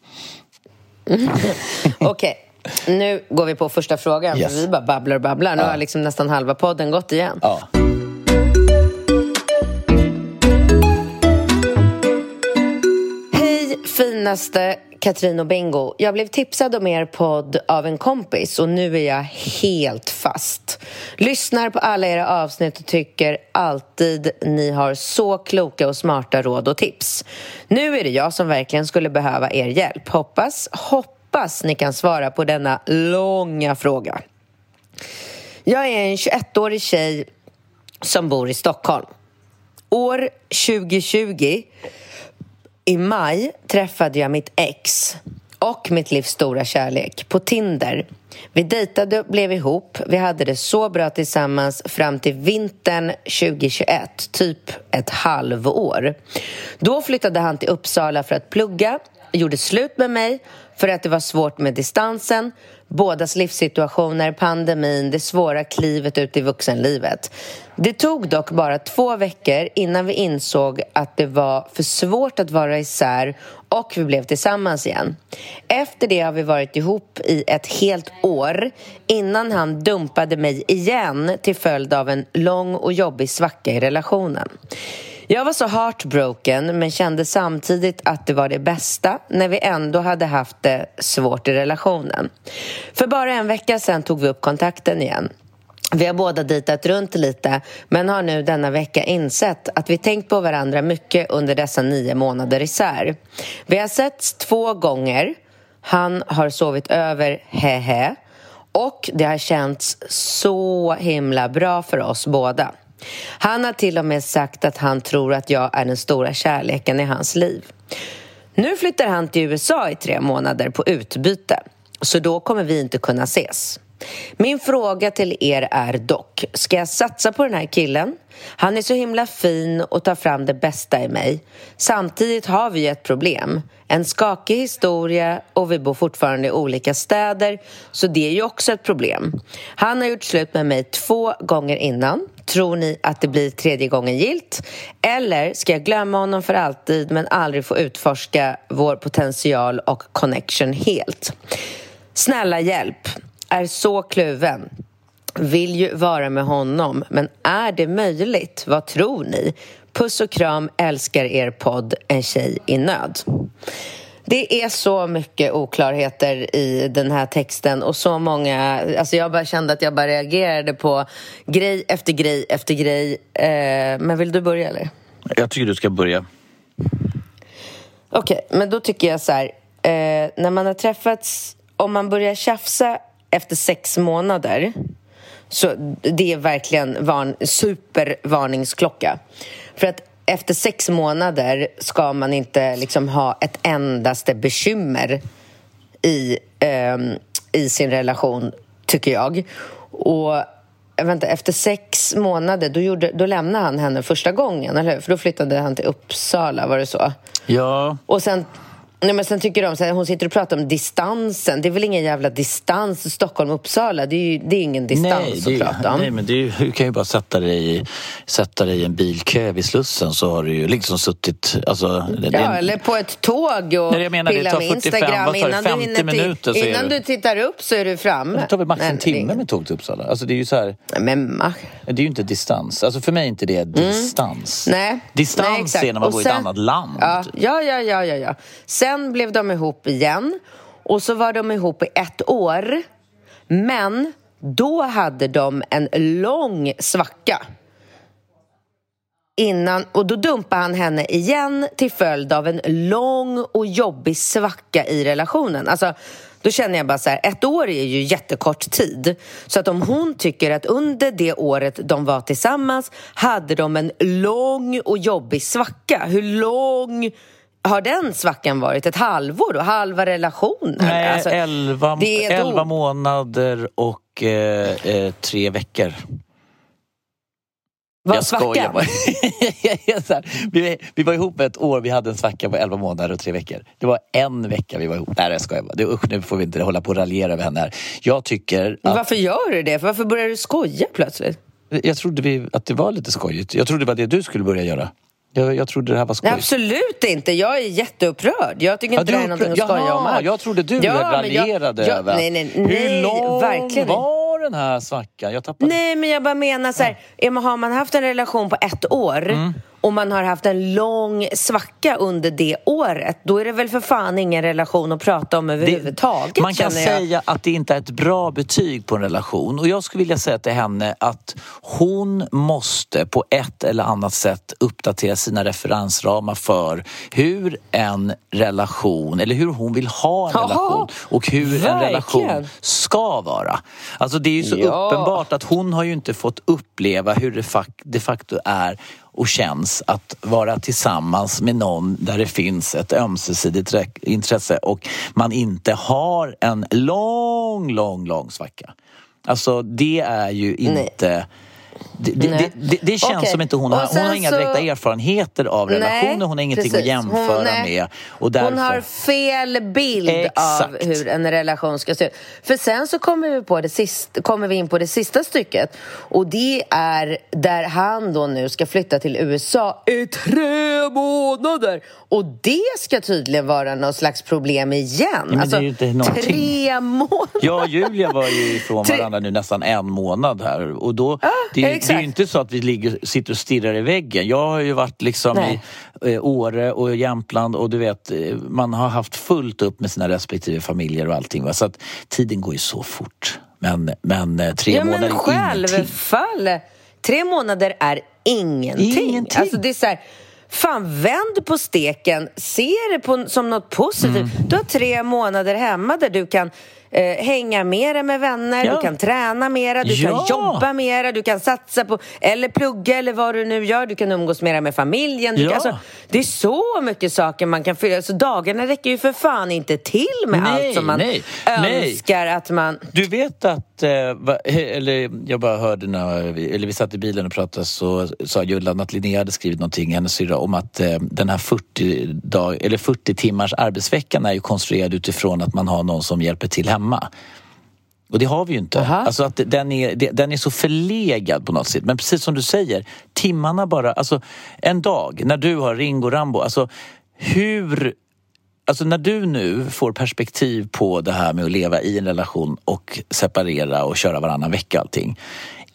[SPEAKER 1] Okej, nu går vi på första frågan.
[SPEAKER 2] Yes.
[SPEAKER 1] Vi bara babblar och babblar. Nu
[SPEAKER 2] Ja.
[SPEAKER 1] har liksom nästan halva podden gått igen.
[SPEAKER 2] Ja.
[SPEAKER 1] Finaste Katrin och Bingo. Jag blev tipsad om er podd av en kompis och nu är jag helt fast. Lyssnar på alla era avsnitt och tycker alltid ni har så kloka och smarta råd och tips. Nu är det jag som verkligen skulle behöva er hjälp. Hoppas, hoppas ni kan svara på denna långa fråga. Jag är en 21-årig tjej som bor i Stockholm. År 2020 i maj träffade jag mitt ex och mitt livs stora kärlek på Tinder. Vi dejtade och blev ihop. Vi hade det så bra tillsammans fram till vintern 2021, typ ett halvår. Då flyttade han till Uppsala för att plugga, gjorde slut med mig för att det var svårt med distansen bådas livssituationer, pandemin, det svåra klivet ut i vuxenlivet. Det tog dock bara två veckor innan vi insåg att det var för svårt att vara isär och vi blev tillsammans igen. Efter det har vi varit ihop i ett helt år innan han dumpade mig igen till följd av en lång och jobbig svacka i relationen. Jag var så heartbroken men kände samtidigt att det var det bästa när vi ändå hade haft det svårt i relationen. För bara en vecka sedan tog vi upp kontakten igen. Vi har båda ditat runt lite men har nu denna vecka insett att vi tänkt på varandra mycket under dessa nio månader isär. Vi har setts två gånger. Han har sovit över, hehe. Och det har känts så himla bra för oss båda. Han har till och med sagt att han tror att jag är den stora kärleken i hans liv. Nu flyttar han till USA i tre månader på utbyte, så då kommer vi inte kunna ses. Min fråga till er är dock, ska jag satsa på den här killen? Han är så himla fin och tar fram det bästa i mig. Samtidigt har vi ett problem. En skakig historia och vi bor fortfarande i olika städer, så det är ju också ett problem. Han har gjort slut med mig två gånger innan. Tror ni att det blir tredje gången gilt? Eller ska jag glömma honom för alltid men aldrig få utforska vår potential och connection helt? Snälla hjälp! Är så kluven. Vill ju vara med honom, men är det möjligt? Vad tror ni? Puss och kram, älskar er podd En tjej i nöd. Det är så mycket oklarheter i den här texten och så många... Alltså jag bara kände att jag bara reagerade på grej efter grej efter grej. Eh, men vill du börja eller?
[SPEAKER 2] Jag tycker du ska börja.
[SPEAKER 1] Okej, okay, men då tycker jag så här. Eh, när man har träffats, om man börjar tjafsa efter sex månader så det är verkligen varn, supervarningsklocka. För att efter sex månader ska man inte liksom ha ett endaste bekymmer i, eh, i sin relation, tycker jag. Och vänta, efter sex månader då, gjorde, då lämnade han henne första gången, eller hur? För då flyttade han till Uppsala, var det så?
[SPEAKER 2] Ja.
[SPEAKER 1] Och sen Nej, men sen tycker de så här, hon sitter och pratar om distansen. Det är väl ingen jävla distans Stockholm-Uppsala? Det är ju det är ingen distans nej, det, att prata om.
[SPEAKER 2] Nej, men det är, du kan ju bara sätta dig, i, sätta dig i en bilkö vid Slussen så har du ju liksom suttit... Alltså,
[SPEAKER 1] det, ja, det, eller på ett tåg och nej, jag menar, pilla med 45, Instagram. Innan, 50 du, minuter till, innan du tittar upp så är du framme.
[SPEAKER 2] Det tar väl max en timme med tåg till Uppsala? Alltså, det är ju så här,
[SPEAKER 1] men,
[SPEAKER 2] det är ju inte distans. Alltså, för mig är inte det mm. distans.
[SPEAKER 1] Mm. Nej.
[SPEAKER 2] Distans nej, är när man och bor sen, i ett annat land.
[SPEAKER 1] Ja, ja, ja. ja, ja, ja. Sen blev de ihop igen och så var de ihop i ett år. Men då hade de en lång svacka. Innan, och då dumpade han henne igen till följd av en lång och jobbig svacka i relationen. Alltså, då känner jag bara så här, ett år är ju jättekort tid. Så att om hon tycker att under det året de var tillsammans hade de en lång och jobbig svacka. Hur lång har den svackan varit? Ett halvår då? Halva relationen?
[SPEAKER 2] Nej, alltså, elva, elva månader och eh, eh, tre veckor.
[SPEAKER 1] Vad svackan?
[SPEAKER 2] vi, vi var ihop ett år, vi hade en svacka på 11 månader och tre veckor. Det var en vecka vi var ihop. Nej, jag skojar bara. Det, usch, nu får vi inte hålla på och raljera över henne här. Jag tycker att...
[SPEAKER 1] Varför gör du det? Varför börjar du skoja plötsligt?
[SPEAKER 2] Jag trodde vi, att det var lite skojigt. Jag trodde det var det du skulle börja göra. Jag, jag trodde det här var skoj.
[SPEAKER 1] Absolut inte. Jag är jätteupprörd. Jag tycker inte ja, det är någonting att skoja om. Jaha,
[SPEAKER 2] jag trodde du ja, raljerade jag, jag, över.
[SPEAKER 1] Nej, nej, nej, Hur lång verkligen.
[SPEAKER 2] var den här svackan? Jag tappade...
[SPEAKER 1] Nej, men jag bara menar så här. Har man haft en relation på ett år mm. Och man har haft en lång svacka under det året då är det väl för fan ingen relation att prata om överhuvudtaget
[SPEAKER 2] det, Man kan säga att det inte är ett bra betyg på en relation och jag skulle vilja säga till henne att hon måste på ett eller annat sätt uppdatera sina referensramar för hur en relation eller hur hon vill ha en
[SPEAKER 1] Jaha,
[SPEAKER 2] relation och hur en
[SPEAKER 1] verkligen.
[SPEAKER 2] relation ska vara. Alltså det är ju så
[SPEAKER 1] Ja.
[SPEAKER 2] uppenbart att hon har ju inte fått uppleva hur det de facto är och känns att vara tillsammans med någon där det finns ett ömsesidigt re- intresse och man inte har en lång, lång, lång svacka. Alltså det är ju inte... Det, det, det, det, det känns
[SPEAKER 1] Okej.
[SPEAKER 2] som inte hon har, hon har inga
[SPEAKER 1] så-
[SPEAKER 2] direkta erfarenheter av relationer, hon har ingenting
[SPEAKER 1] precis.
[SPEAKER 2] att jämföra
[SPEAKER 1] Hon-
[SPEAKER 2] med. Och därför...
[SPEAKER 1] Hon har fel bild
[SPEAKER 2] Exakt.
[SPEAKER 1] av hur en relation ska se ut. För sen så kommer vi, på det sist, kommer vi in på det sista stycket och det är där han då nu ska flytta till USA i tre månader och det ska tydligen vara någon slags problem igen.
[SPEAKER 2] men det är ju inte någonting.
[SPEAKER 1] tre månader!
[SPEAKER 2] Jag och Julia var ju ifrån varandra nu nästan en månad här och då, det, är- det är ju inte så att vi ligger, sitter och stirrar i väggen. Jag har ju varit liksom
[SPEAKER 1] Nej.
[SPEAKER 2] i eh, Åre och Jämtland och du vet, eh, man har haft fullt upp med sina respektive familjer och allting. Va? Så att tiden går ju så fort. Men, men eh, tre
[SPEAKER 1] Ja
[SPEAKER 2] månader
[SPEAKER 1] men
[SPEAKER 2] är ingenting.
[SPEAKER 1] självfall! Tre månader är ingenting.
[SPEAKER 2] Ingenting.
[SPEAKER 1] Alltså det är så här, fan vänd på steken, se det på, som något positivt.
[SPEAKER 2] Mm.
[SPEAKER 1] Du har tre månader hemma där du kan eh, hänga mera med vänner,
[SPEAKER 2] Ja.
[SPEAKER 1] du kan träna mera, du
[SPEAKER 2] Ja.
[SPEAKER 1] kan jobba mera, du kan satsa på, eller plugga eller vad du nu gör, du kan umgås mera med familjen.
[SPEAKER 2] Ja.
[SPEAKER 1] kan, alltså, det är så mycket saker man kan fylla, så dagarna räcker ju för fan inte till med
[SPEAKER 2] Nej,
[SPEAKER 1] allt som man
[SPEAKER 2] nej, nej.
[SPEAKER 1] önskar att man...
[SPEAKER 2] Du vet att, eh, va, eller jag bara hörde när vi, eller vi satt i bilen och pratade så sa Julla att Linnea hade skrivit någonting, hennes syrra, om att eh, den här 40, dag, eller 40 timmars arbetsveckan är ju konstruerad utifrån att man har någon som hjälper till hemma. Och det har vi ju inte.
[SPEAKER 1] Aha.
[SPEAKER 2] Alltså att den är, den är så förlegad på något sätt. Men precis som du säger, timmarna bara, alltså en dag när du har Ringo Rambo, alltså hur Alltså när du nu får perspektiv på det här med att leva i en relation och separera och köra varannan vecka allting.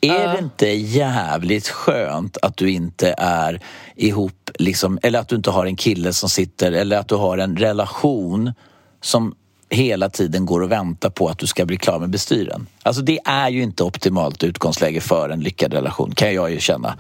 [SPEAKER 2] Är det inte jävligt skönt att du inte är ihop, liksom, eller att du inte har en kille som sitter, eller att du har en relation som hela tiden går och väntar på att du ska bli klar med bestyren. Alltså det är ju inte optimalt utgångsläge för en lyckad relation, kan jag ju känna.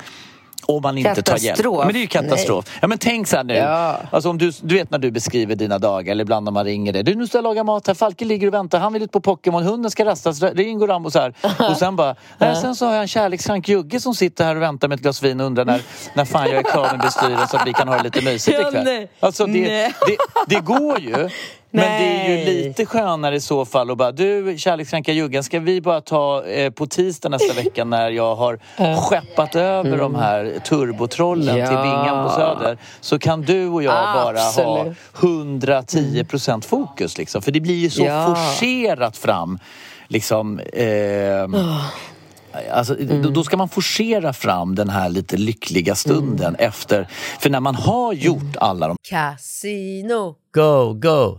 [SPEAKER 2] Om man inte tar hjälp.
[SPEAKER 1] Katastrof.
[SPEAKER 2] Men det är ju katastrof. Ja men tänk så här nu.
[SPEAKER 1] Ja.
[SPEAKER 2] Alltså om du, du vet när du beskriver dina dagar eller ibland när man ringer dig. Du nu ska jag laga mat här, Falke ligger och väntar, han vill ut på Pokémon, hunden ska rastas, ring och Rambo så här. Och sen bara, nej, sen så har jag en kärlekskrank jugge som sitter här och väntar med ett glas vin och undrar när, när fan jag är klar med bestyren så att vi kan ha det lite mysigt ikväll. Alltså det, det, det går ju. Men det är ju
[SPEAKER 1] Nej.
[SPEAKER 2] lite skönare i så fall att bara, du kärlekskranka juggen, ska vi bara ta eh, på tisdag nästa vecka när jag har skeppat över de här turbotrollen
[SPEAKER 1] Ja.
[SPEAKER 2] till Bingham på Söder. Så kan du och jag bara ha
[SPEAKER 1] Absolut.
[SPEAKER 2] 110 procent fokus liksom. För det blir ju så
[SPEAKER 1] Ja.
[SPEAKER 2] forcerat fram. Liksom, eh, Alltså, då, då ska man forcera fram den här lite lyckliga stunden efter. För när man har gjort alla de...
[SPEAKER 1] Casino,
[SPEAKER 2] Go, go,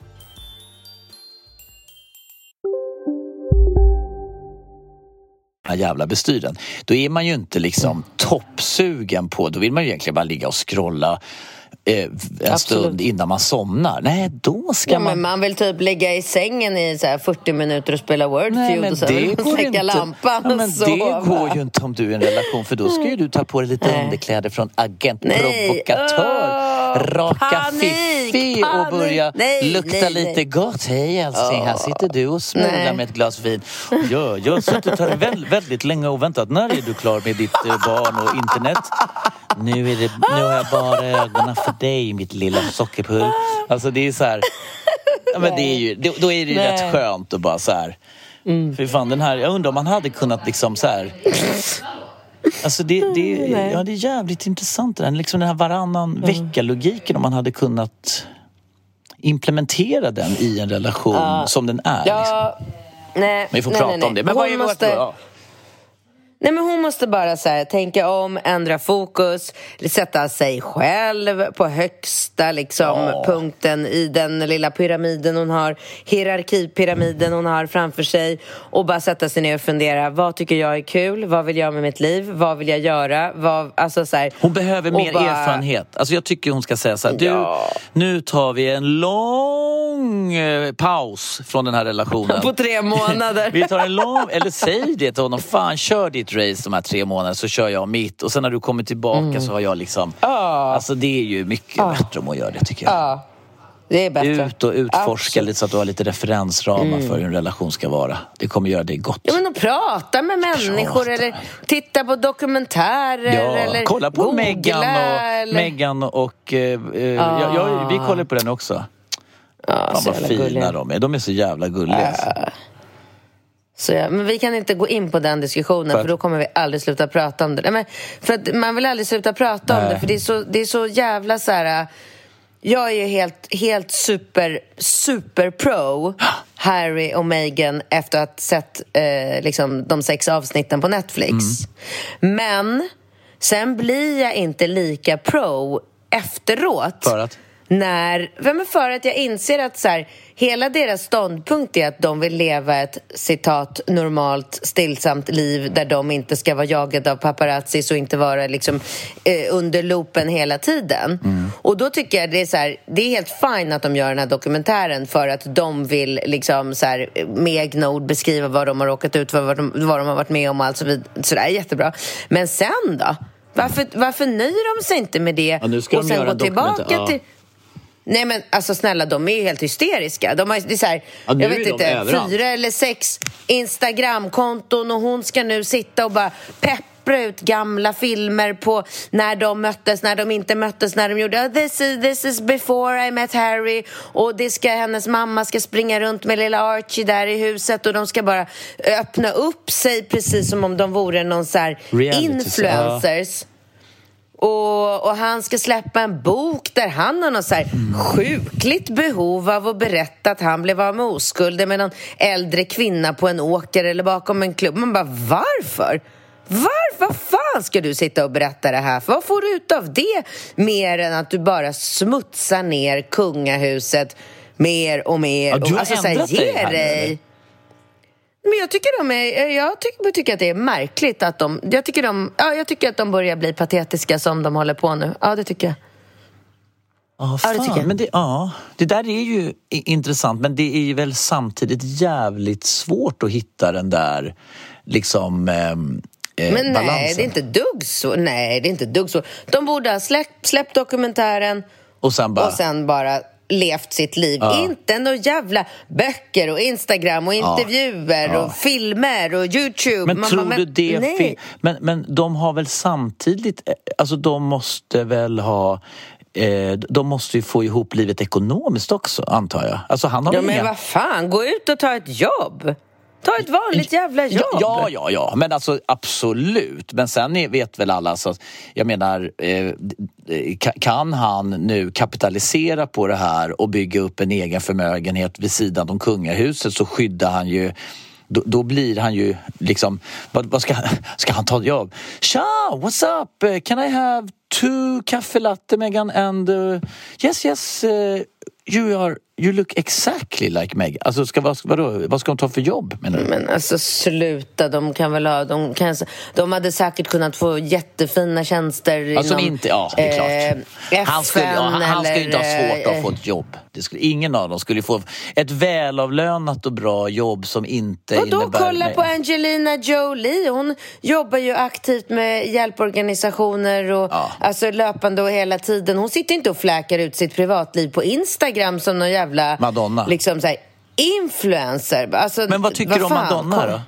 [SPEAKER 2] Här jävla bestyren. Då är man ju inte liksom toppsugen på, då vill man ju egentligen bara ligga och scrolla eh, en
[SPEAKER 1] Absolut.
[SPEAKER 2] stund innan man somnar. Nej, då ska
[SPEAKER 1] Ja,
[SPEAKER 2] man...
[SPEAKER 1] men man vill typ ligga i sängen i så här 40 minuter och spela Wordfeud och sen släcka lampan
[SPEAKER 2] ja, men. Det går ju inte om du är i en relation för då ska ju du ta på dig lite
[SPEAKER 1] Nej.
[SPEAKER 2] underkläder från agent
[SPEAKER 1] Nej.
[SPEAKER 2] provokatör.
[SPEAKER 1] Åh,
[SPEAKER 2] raka
[SPEAKER 1] panik,
[SPEAKER 2] fiffi och börja
[SPEAKER 1] Nej,
[SPEAKER 2] lukta
[SPEAKER 1] nej,
[SPEAKER 2] lite
[SPEAKER 1] nej.
[SPEAKER 2] gott. Hej älskling, här sitter du och smular med ett glas vin. Ja, jag har suttit här väldigt, väldigt länge och väntat. När är du klar med ditt eh, barn och internet? Nu, är det, nu har jag bara ögonen för dig, mitt lilla sockerpull. Alltså det är så här... Ja, men det är ju, då, är det ju rätt skönt att bara så här... För fan, den här, jag undrar om man hade kunnat liksom så här... Alltså det, det, ja, det är jävligt intressant det där. Liksom den här varannan vecka-logiken om man hade kunnat implementera den i en relation som den är. Liksom.
[SPEAKER 1] Ja, nej,
[SPEAKER 2] Men vi får
[SPEAKER 1] nej,
[SPEAKER 2] prata
[SPEAKER 1] nej, nej.
[SPEAKER 2] om det. Men vad
[SPEAKER 1] Hon
[SPEAKER 2] är
[SPEAKER 1] måste,
[SPEAKER 2] vårt... Ja.
[SPEAKER 1] Nej men hon måste bara så här, tänka om, ändra fokus, sätta sig själv på högsta liksom,
[SPEAKER 2] Ja.
[SPEAKER 1] punkten i den lilla pyramiden hon har, hierarkipyramiden hon har framför sig och bara sätta sig ner och fundera, vad tycker jag är kul, vad vill jag med mitt liv, vad vill jag göra, vad, alltså så här,
[SPEAKER 2] Hon behöver mer
[SPEAKER 1] bara-
[SPEAKER 2] erfarenhet. Alltså jag tycker hon ska säga så här, du,
[SPEAKER 1] Ja.
[SPEAKER 2] nu tar vi en lång eh, paus från den här relationen.
[SPEAKER 1] På tre månader.
[SPEAKER 2] Vi tar en lång, eller säg det till honom, fan kör ditt race de här tre månaderna så kör jag mitt och sen när du kommer tillbaka
[SPEAKER 1] Mm.
[SPEAKER 2] så har jag liksom... Alltså det är ju mycket bättre om att göra det tycker jag.
[SPEAKER 1] Ja, det är bättre.
[SPEAKER 2] Ut och utforska
[SPEAKER 1] Absolut. Mm.
[SPEAKER 2] lite så att du har lite referensramar för hur en relation ska vara. Det kommer göra dig gott.
[SPEAKER 1] Ja, men att prata med människor
[SPEAKER 2] Prata.
[SPEAKER 1] eller titta på dokumentärer
[SPEAKER 2] Ja,
[SPEAKER 1] eller
[SPEAKER 2] kolla på
[SPEAKER 1] googla
[SPEAKER 2] Meghan och,
[SPEAKER 1] eller...
[SPEAKER 2] Meghan och eh, eh, ja, ja, vi kollar på den också.
[SPEAKER 1] Ja,
[SPEAKER 2] Fan vad fina
[SPEAKER 1] gulliga.
[SPEAKER 2] de är. De är så jävla gulliga. alltså.
[SPEAKER 1] Så ja, men vi kan inte gå in på den diskussionen
[SPEAKER 2] För
[SPEAKER 1] för, då kommer vi aldrig sluta prata om det. Nej, men för att man vill aldrig sluta prata om
[SPEAKER 2] Nej.
[SPEAKER 1] det för det är så, det är så jävla så här... Jag är ju helt, helt super, super pro Harry och Meghan efter att ha sett eh, liksom, de sex avsnitten på Netflix.
[SPEAKER 2] Mm.
[SPEAKER 1] Men sen blir jag inte lika pro efteråt.
[SPEAKER 2] För att?
[SPEAKER 1] När, vem är för att jag inser att så här, hela deras ståndpunkt är att de vill leva ett citat normalt stillsamt liv där de inte ska vara jagade av paparazzis och inte vara liksom, eh, under loopen hela tiden. Och då tycker jag det är så här, det är helt fine att de gör den här dokumentären för att de vill liksom så här, med egna ord beskriva vad de har råkat ut för, vad de, vad de har varit med om och allt så vidare. Så det är jättebra. Men sen då? Varför, varför nöjer de sig inte med det
[SPEAKER 2] Ja,
[SPEAKER 1] och
[SPEAKER 2] de
[SPEAKER 1] sen
[SPEAKER 2] göra
[SPEAKER 1] gå tillbaka
[SPEAKER 2] ja.
[SPEAKER 1] till Nej men alltså snälla, de är ju helt hysteriska. De har, det är så här,
[SPEAKER 2] Ja,
[SPEAKER 1] jag vet inte,
[SPEAKER 2] överallt.
[SPEAKER 1] fyra eller sex Instagramkonton och hon ska nu sitta och bara peppra ut gamla filmer på när de möttes, när de inte möttes, när de gjorde oh, this, is, this is before I met Harry och det ska, hennes mamma ska springa runt med lilla Archie där i huset och de ska bara öppna upp sig precis som om de vore någon så här
[SPEAKER 2] Reality,
[SPEAKER 1] influencers. Och, och han ska släppa en bok där han har något så här sjukligt behov av att berätta att han blev av med oskulden med någon äldre kvinna på en åker eller bakom en klubb. Man bara, varför? Varför? Vad fan ska du sitta och berätta det här för? Vad får du ut av det? Mer än att du bara smutsar ner kungahuset mer och mer.
[SPEAKER 2] Ja, du har
[SPEAKER 1] och, alltså, så här,
[SPEAKER 2] ändrat dig här
[SPEAKER 1] dig. Men jag tycker, de är, jag tycker, tycker att det är märkligt att de... Jag tycker, de, ja, jag tycker att de börjar bli patetiska som de håller på nu. Ja, det tycker jag.
[SPEAKER 2] Ja,
[SPEAKER 1] Ja, det
[SPEAKER 2] fan.
[SPEAKER 1] tycker jag.
[SPEAKER 2] Men det, ja, det där är ju intressant men det är ju väl samtidigt jävligt svårt att hitta den där liksom ehm, eh,
[SPEAKER 1] Men nej,
[SPEAKER 2] balansen.
[SPEAKER 1] det är inte dugg så. Nej, det är inte dugg så. De borde ha släppt, släppt dokumentären
[SPEAKER 2] Och sen bara...
[SPEAKER 1] och sen bara levt sitt liv.
[SPEAKER 2] Ja.
[SPEAKER 1] Inte några jävla böcker och Instagram och intervjuer
[SPEAKER 2] Ja.
[SPEAKER 1] och filmer och Youtube.
[SPEAKER 2] Men
[SPEAKER 1] Man
[SPEAKER 2] tror
[SPEAKER 1] bara,
[SPEAKER 2] du det...
[SPEAKER 1] nej.
[SPEAKER 2] Men, men de har väl samtidigt... eh, Alltså de måste väl ha eh, de måste ju få ihop livet ekonomiskt också, antar jag. Alltså, han har
[SPEAKER 1] Ja, men
[SPEAKER 2] inga...
[SPEAKER 1] vad fan, gå ut och ta ett jobb! Ta ett vanligt jävla jobb!
[SPEAKER 2] Ja, ja, ja, men alltså absolut. Men sen vet väl alla, så, jag menar, eh, ka- kan han nu kapitalisera på det här och bygga upp en egen förmögenhet vid sidan om kungahuset så skyddar han ju då, då blir han ju liksom, vad, vad ska, ska han ta ett jobb? Tja, what's up? Eh, Can I have two kaffe latte Megan and uh, yes yes uh, you are you look exactly like Megan. Alltså ska, vad, vadå, vad ska hon ta för jobb menar du?
[SPEAKER 1] Men alltså sluta, de kan väl ha... De, kan, de hade säkert kunnat få jättefina tjänster
[SPEAKER 2] som
[SPEAKER 1] inom
[SPEAKER 2] inte, ja, det är klart.
[SPEAKER 1] eh,
[SPEAKER 2] han, skulle, ja, han, han skulle inte ha svårt att
[SPEAKER 1] eh,
[SPEAKER 2] få ett jobb. Det skulle, ingen av dem skulle få ett välavlönat och bra jobb som inte
[SPEAKER 1] Vadå,
[SPEAKER 2] innebär...
[SPEAKER 1] kolla
[SPEAKER 2] nej.
[SPEAKER 1] på Angelina Jolie. Hon jobbar ju aktivt med hjälporganisationer och
[SPEAKER 2] Ja.
[SPEAKER 1] alltså löpande och hela tiden. Hon sitter inte och fläkar ut sitt privatliv på Instagram som någon jävla...
[SPEAKER 2] Madonna.
[SPEAKER 1] Liksom så här, influencer. Alltså,
[SPEAKER 2] Men vad tycker du om Madonna
[SPEAKER 1] kom-
[SPEAKER 2] då?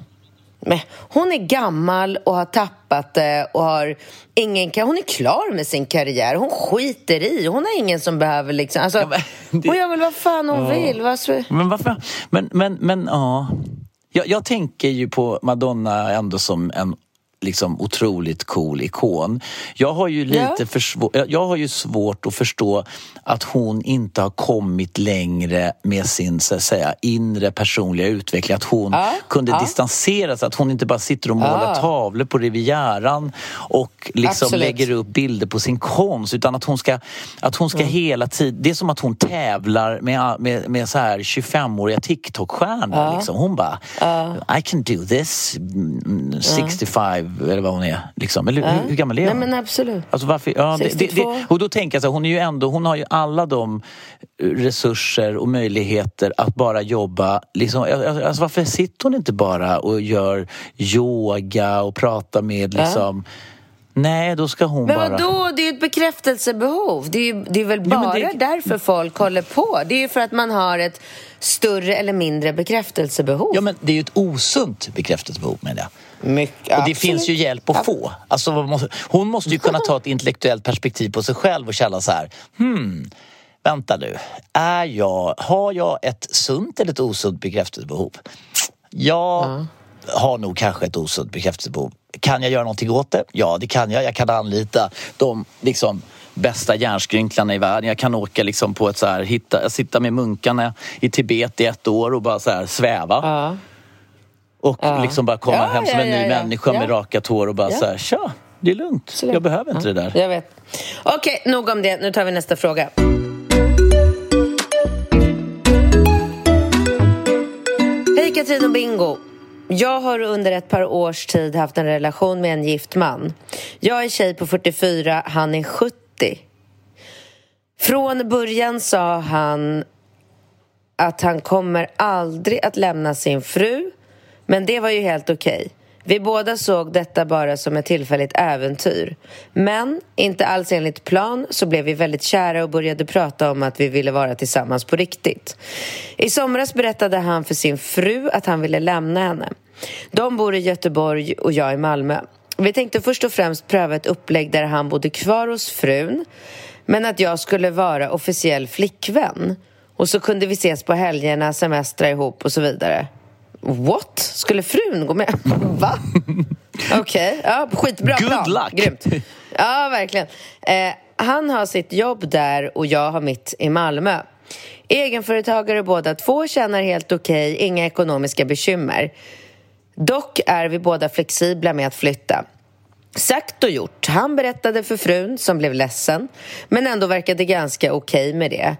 [SPEAKER 1] Men hon är gammal och har tappat det och har ingen... Hon är klar med sin karriär. Hon skiter i. Hon har ingen som behöver liksom... Alltså,
[SPEAKER 2] Ja, men det-
[SPEAKER 1] Hon gör väl vad fan hon vill. Vad så...
[SPEAKER 2] Men varför? Men, men, men ja. Jag, jag tänker ju på Madonna ändå som en liksom otroligt cool ikon. Jag har ju, lite
[SPEAKER 1] ja.
[SPEAKER 2] för, jag har ju svårt att förstå att hon inte har kommit längre med sin så att säga, inre personliga utveckling. Att hon
[SPEAKER 1] ja.
[SPEAKER 2] kunde
[SPEAKER 1] ja.
[SPEAKER 2] distansera sig, att hon inte bara sitter och målar tavlor på Rivieran och liksom lägger upp bilder på sin konst utan att hon ska, att hon ska
[SPEAKER 1] mm.
[SPEAKER 2] hela tiden... Det är som att hon tävlar med, med, med så här 25-åriga TikTok-stjärnor. Liksom. Hon bara, I can do this mm, mm, 65 37 eller vad hon är. Liksom. Eller, ja. hur, hur gammal är hon?
[SPEAKER 1] Nej, men absolut.
[SPEAKER 2] Alltså, varför, ja, det, det, det, och då tänker jag så här, hon, är ju ändå, hon har ju alla de eh, resurser och möjligheter att bara jobba. Liksom, alltså, varför sitter hon inte bara och gör yoga och pratar med liksom, ja. Nej, då ska hon
[SPEAKER 1] men
[SPEAKER 2] bara...
[SPEAKER 1] Men vadå? Det är ju ett bekräftelsebehov. Det är, ju, det är väl bara ja,
[SPEAKER 2] det...
[SPEAKER 1] därför folk håller på? Det är ju för att man har ett större eller mindre bekräftelsebehov.
[SPEAKER 2] Ja, men det är ju ett osunt bekräftelsebehov, menar jag.
[SPEAKER 1] Mycket,
[SPEAKER 2] Och det finns ju hjälp att få. Alltså, hon måste ju kunna ta ett intellektuellt perspektiv på sig själv och känna så här, hmm, vänta nu, är jag, har jag ett sunt eller ett osunt bekräftelsebehov? Jag har nog kanske ett osunt bekräftelsebehov. Kan jag göra någonting åt det? Ja, det kan jag. Jag kan anlita de liksom, bästa hjärnskrynklarna i världen. Jag kan åka liksom, på ett så här, hitta, sitta med munkarna i Tibet i ett år och bara så här, sväva.
[SPEAKER 1] Ja.
[SPEAKER 2] Och liksom bara komma
[SPEAKER 1] Ja,
[SPEAKER 2] hem som
[SPEAKER 1] ja,
[SPEAKER 2] en ny
[SPEAKER 1] ja, ja.
[SPEAKER 2] människa med
[SPEAKER 1] Ja.
[SPEAKER 2] rakat hår och bara
[SPEAKER 1] Ja.
[SPEAKER 2] så här, tja, det är lugnt.
[SPEAKER 1] Absolut.
[SPEAKER 2] Jag behöver inte det där.
[SPEAKER 1] Jag vet. Okej, nog om det. Nu tar vi nästa fråga. Hej Katrin och Bingo. Jag har under ett par års tid haft en relation med en gift man. Jag är tjej på 44, han är 70. Från början sa han att han kommer aldrig att lämna sin fru, men det var ju helt okej. Vi båda såg detta bara som ett tillfälligt äventyr. Men, inte alls enligt plan, så blev vi väldigt kära och började prata om att vi ville vara tillsammans på riktigt. I somras berättade han för sin fru att han ville lämna henne. De bor i Göteborg och jag i Malmö. Vi tänkte först och främst pröva ett upplägg där han bodde kvar hos frun men att jag skulle vara officiell flickvän. Och så kunde vi ses på helgerna, semestra ihop och så vidare. What? Skulle frun gå med? Va? Okej, ja, skitbra
[SPEAKER 2] Good
[SPEAKER 1] plan.
[SPEAKER 2] luck.
[SPEAKER 1] Grymt. Ja, verkligen. Eh, han har sitt jobb där och jag har mitt i Malmö. Egenföretagare båda två, tjänar helt okej, inga ekonomiska bekymmer. Dock är vi båda flexibla med att flytta. Sagt och gjort. Han berättade för frun, som blev ledsen, men ändå verkade ganska okej med det.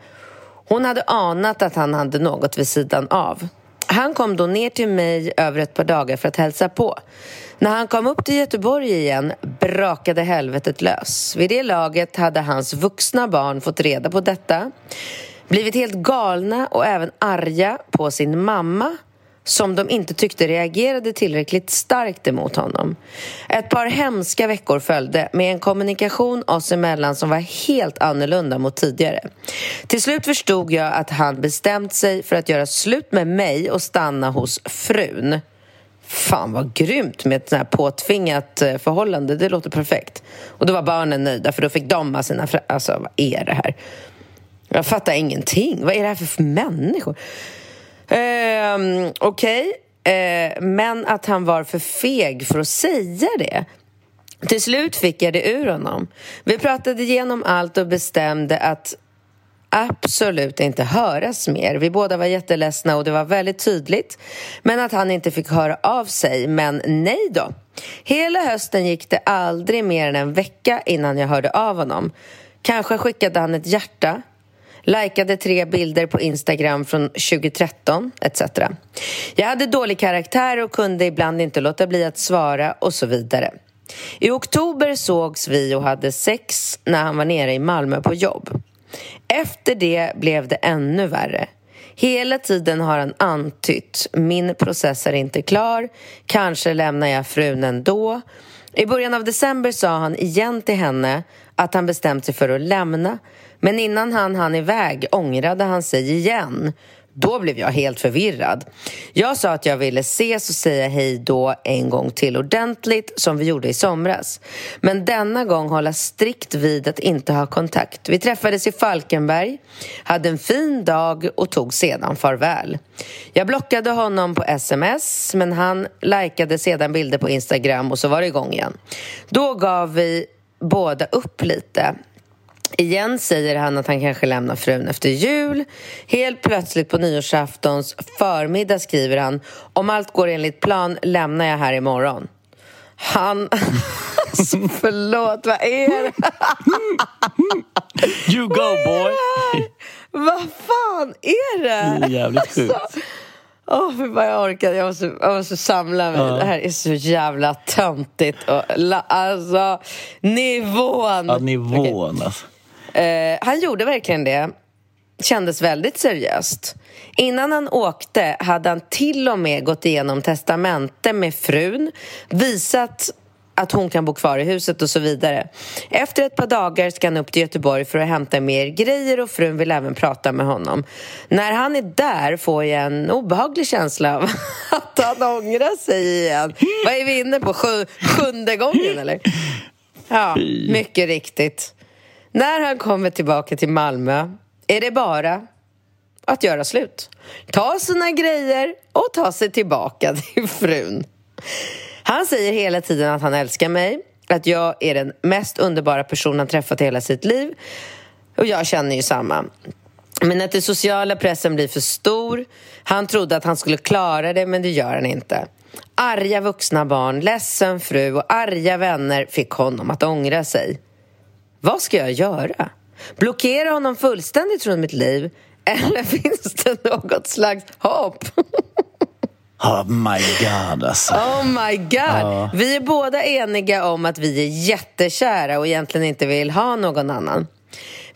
[SPEAKER 1] Hon hade anat att han hade något vid sidan av. Han kom då ner till mig över ett par dagar för att hälsa på. När han kom upp till Göteborg igen brakade helvetet lös. Vid det laget hade hans vuxna barn fått reda på detta blivit helt galna och även arga på sin mamma som de inte tyckte reagerade tillräckligt starkt emot honom. Ett par hemska veckor följde med en kommunikation oss emellan som var helt annorlunda mot tidigare. Till slut förstod jag att han bestämt sig för att göra slut med mig och stanna hos frun. Fan vad grymt med ett sånt här påtvingat eh, förhållande. Det låter perfekt. Och då var barnen nöjda för då fick de ha sina... Alltså vad är det här? Jag fattar ingenting. Vad är det här för människor? Eh, Okej, okay. eh, men att han var för feg för att säga det. Till slut fick jag det ur honom. Vi pratade igenom allt och bestämde att absolut inte höras mer. Vi båda var jätteledsna och det var väldigt tydligt. Men att han inte fick höra av sig. Men nej då. Hela hösten gick det aldrig mer än en vecka innan jag hörde av honom. Kanske skickade han ett hjärta, likade tre bilder på Instagram från 2013 etc. Jag hade dålig karaktär och kunde ibland inte låta bli att svara och så vidare. I oktober sågs vi och hade sex när han var nere i Malmö på jobb. Efter det blev det ännu värre. Hela tiden har han antytt min process är inte klar, kanske lämnar jag frun ändå. I början av december sa han igen till henne att han bestämt sig för att lämna men innan han hann iväg ångrade han sig igen då blev jag helt förvirrad. Jag sa att jag ville ses och säga hej då en gång till ordentligt som vi gjorde i somras. Men denna gång hålla strikt vid att inte ha kontakt. Vi träffades i Falkenberg, hade en fin dag och tog sedan farväl. Jag blockade honom på sms men han likade sedan bilder på Instagram och så var det igång igen. Då gav vi båda upp lite Igen säger han att han kanske lämnar frun efter jul. Helt plötsligt på nyårsaftons förmiddag skriver han Om allt går enligt plan lämnar jag här imorgon. Han... alltså, förlåt, vad är det?
[SPEAKER 2] you go boy!
[SPEAKER 1] Vad fan är det?
[SPEAKER 2] Det är jävligt sjukt.
[SPEAKER 1] Alltså, Åh, oh, vad jag orkar. Jag måste, jag måste samla mig. Ja. Det här är så jävla töntigt. Och, alltså, nivån.
[SPEAKER 2] Ja, nivån okay. alltså.
[SPEAKER 1] Eh, han gjorde verkligen det. Kändes väldigt seriöst. Innan han åkte hade han till och med gått igenom testamente med frun visat att hon kan bo kvar i huset och så vidare. Efter ett par dagar ska han upp till Göteborg för att hämta mer grejer och frun vill även prata med honom. När han är där får jag en obehaglig känsla av att han ångrar sig igen. Vad är vi inne på? Sju, sjunde gången, eller? Ja, mycket riktigt. När han kommer tillbaka till Malmö är det bara att göra slut. Ta sina grejer och ta sig tillbaka till frun. Han säger hela tiden att han älskar mig, att jag är den mest underbara person han träffat i hela sitt liv. Och jag känner ju samma. Men att den sociala pressen blir för stor. Han trodde att han skulle klara det, men det gör han inte. Arga vuxna barn, ledsen fru och arga vänner fick honom att ångra sig. Vad ska jag göra? Blockera honom fullständigt från mitt liv? Eller finns det något slags hopp?
[SPEAKER 2] Oh my god, alltså.
[SPEAKER 1] Oh my god. Ja. Vi är båda eniga om att vi är jättekära och egentligen inte vill ha någon annan.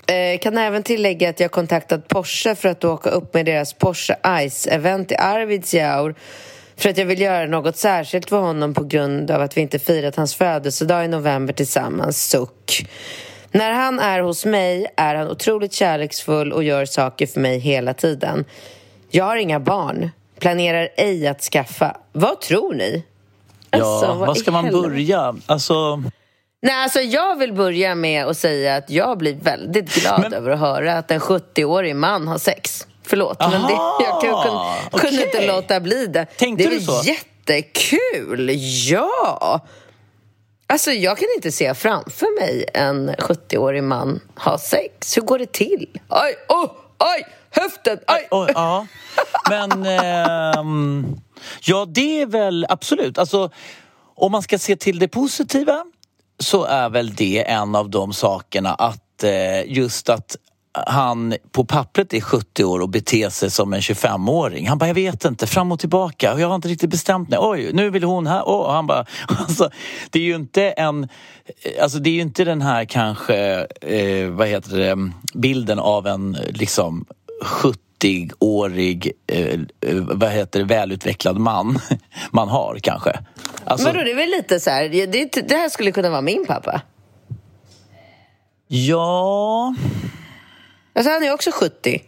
[SPEAKER 1] Eh, kan även tillägga att jag kontaktat Porsche för att åka upp med deras Porsche Ice-event i Arvidsjaur för att jag vill göra något särskilt för honom på grund av att vi inte firat hans födelsedag i november tillsammans. Suck. När han är hos mig är han otroligt kärleksfull och gör saker för mig hela tiden. Jag har inga barn, planerar ej att skaffa. Vad tror ni?
[SPEAKER 2] Alltså, ja, vad ska man börja? Alltså...
[SPEAKER 1] Nej, alltså jag vill börja med att säga att jag blir väldigt glad men... över att höra att en 70-årig man har sex. Förlåt, Aha, men det, jag kunde, okay. kunde inte låta bli det.
[SPEAKER 2] Tänkte
[SPEAKER 1] det är
[SPEAKER 2] du så?
[SPEAKER 1] jättekul! Ja! Alltså jag kan inte se framför mig en 70-årig man ha sex. Hur går det till? Aj, oh, aj, höften, aj!
[SPEAKER 2] Oh, ja. Men, eh, ja det är väl absolut. Alltså, om man ska se till det positiva så är väl det en av de sakerna att eh, just att han på pappret är 70 år och beter sig som en 25-åring. Han bara, jag vet inte, fram och tillbaka. Jag har inte riktigt bestämt mig. Oj, nu vill hon här. Oh, han bara, alltså, det är ju inte en... Alltså det är ju inte den här kanske, eh, vad heter det, bilden av en liksom 70-årig, eh, vad heter det, välutvecklad man man har kanske.
[SPEAKER 1] Alltså, Vadå, det är väl lite så här, det, det här skulle kunna vara min pappa?
[SPEAKER 2] Ja...
[SPEAKER 1] Alltså han är också 70.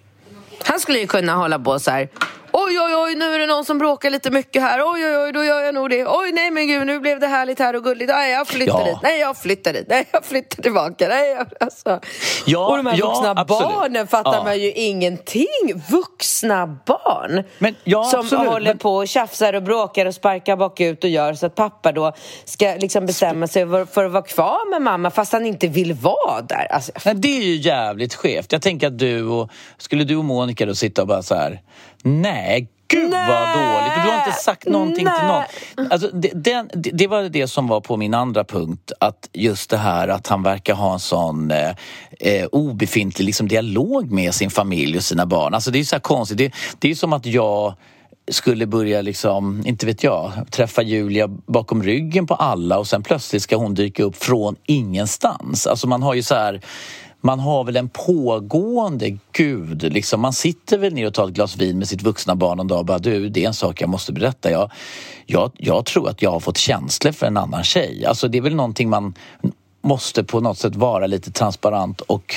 [SPEAKER 1] Han skulle ju kunna hålla på så här. Oj, oj, oj, nu är det någon som bråkar lite mycket här. Oj, oj, oj, då gör jag nog det. Oj, nej men gud, nu blev det härligt här och gulligt. Nej, jag flyttar
[SPEAKER 2] Ja.
[SPEAKER 1] dit. Nej, jag flyttar dit. Nej, jag flyttar tillbaka. Nej, jag, alltså.
[SPEAKER 2] Ja,
[SPEAKER 1] och de här
[SPEAKER 2] ja,
[SPEAKER 1] vuxna
[SPEAKER 2] absolut.
[SPEAKER 1] barnen fattar
[SPEAKER 2] Ja.
[SPEAKER 1] man ju ingenting. Vuxna barn
[SPEAKER 2] Men, ja,
[SPEAKER 1] som
[SPEAKER 2] absolut,
[SPEAKER 1] håller på och tjafsar och bråkar och sparkar bakut och gör så att pappa då ska liksom bestämma sig för för att vara kvar med mamma fast han inte vill vara där. Alltså,
[SPEAKER 2] Nej, det är ju jävligt skevt. Jag tänker att du och... Skulle du och Monica då sitta och bara så här... Nej, gud vad
[SPEAKER 1] Nej.
[SPEAKER 2] dåligt. Och du har inte sagt någonting till
[SPEAKER 1] Nej.
[SPEAKER 2] någon. Alltså, det, den, det, det var det som var på min andra punkt. Att just det här att han verkar ha en sån eh, eh, obefintlig liksom, dialog med sin familj och sina barn. Alltså det är så här konstigt. Det, det är som att jag skulle börja liksom, inte vet jag, träffa Julia bakom ryggen på alla och sen plötsligt ska hon dyka upp från ingenstans. Alltså man har ju så här man har väl en pågående gud. Liksom. Man sitter väl ner och tar ett glas vin med sitt vuxna barn en dag och bara du, det är en sak jag måste berätta. Jag, jag, jag tror att jag har fått känslor för en annan tjej. Alltså det är väl någonting man måste på något sätt vara lite transparent och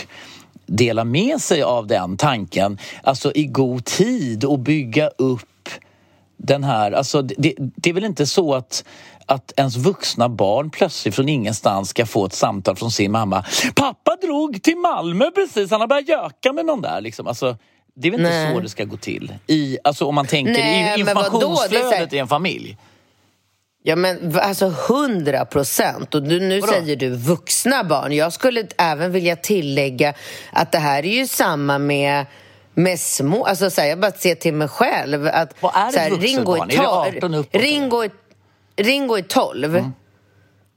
[SPEAKER 2] dela med sig av den tanken, alltså i god tid och bygga upp den här, alltså det, det är väl inte så att att ens vuxna barn plötsligt från ingenstans ska få ett samtal från sin mamma. Pappa drog till Malmö precis, han har börjat göka med någon där. Liksom. Alltså, det är väl inte
[SPEAKER 1] Nej.
[SPEAKER 2] så det ska gå till? I, alltså om man tänker
[SPEAKER 1] Nej,
[SPEAKER 2] i
[SPEAKER 1] är
[SPEAKER 2] informationsflödet i en familj.
[SPEAKER 1] Ja men alltså hundra procent. Och du, nu
[SPEAKER 2] Vadå?
[SPEAKER 1] säger du vuxna barn. Jag skulle även vilja tillägga att det här är ju samma med med små, alltså så här, jag bara ser till mig själv att
[SPEAKER 2] Vad är ett
[SPEAKER 1] så här,
[SPEAKER 2] vuxet
[SPEAKER 1] Ringo
[SPEAKER 2] barn? Är det 18 uppåt,
[SPEAKER 1] Ringo, är- Ringo är 12
[SPEAKER 2] Mm.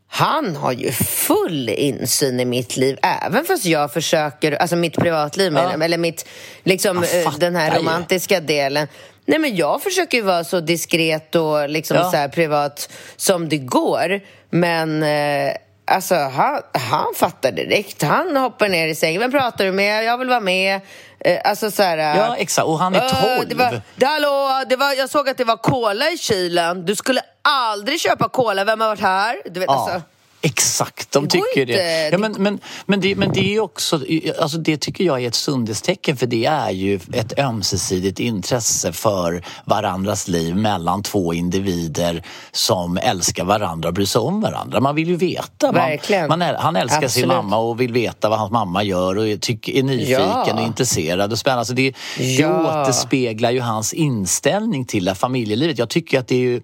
[SPEAKER 1] Han har ju full insyn i mitt liv, även fast jag försöker, alltså mitt privatliv,
[SPEAKER 2] Ja.
[SPEAKER 1] eller, eller mitt, liksom eh, den här
[SPEAKER 2] ju.
[SPEAKER 1] romantiska delen. Nej men jag försöker ju vara så diskret och liksom
[SPEAKER 2] Ja.
[SPEAKER 1] så här privat som det går. Men eh, alltså han, han fattar direkt. Han hoppar ner i sängen. Vem pratar du med? Jag vill vara med. Eh, alltså så här...
[SPEAKER 2] Ja, exakt. Och han är
[SPEAKER 1] "Äh,
[SPEAKER 2] 12.
[SPEAKER 1] Det var, det, hallå, det var, jag såg att det var cola i kylen. Du skulle aldrig köpa cola. Vem har varit här? Du vet,
[SPEAKER 2] Ja,
[SPEAKER 1] alltså,
[SPEAKER 2] exakt. De
[SPEAKER 1] Det
[SPEAKER 2] tycker det. Ja, men, men, men, det. Men det är också, alltså det tycker jag är ett sundhetstecken för det är ju ett ömsesidigt intresse för varandras liv mellan två individer som älskar varandra och bryr sig om varandra. Man vill ju veta. Man, man han älskar sin
[SPEAKER 1] Absolut.
[SPEAKER 2] mamma och vill veta vad hans mamma gör och är, tyck, är nyfiken
[SPEAKER 1] Ja.
[SPEAKER 2] och intresserad och spännande. Så det, det
[SPEAKER 1] Ja.
[SPEAKER 2] återspeglar ju hans inställning till det familjelivet. Jag tycker att det är ju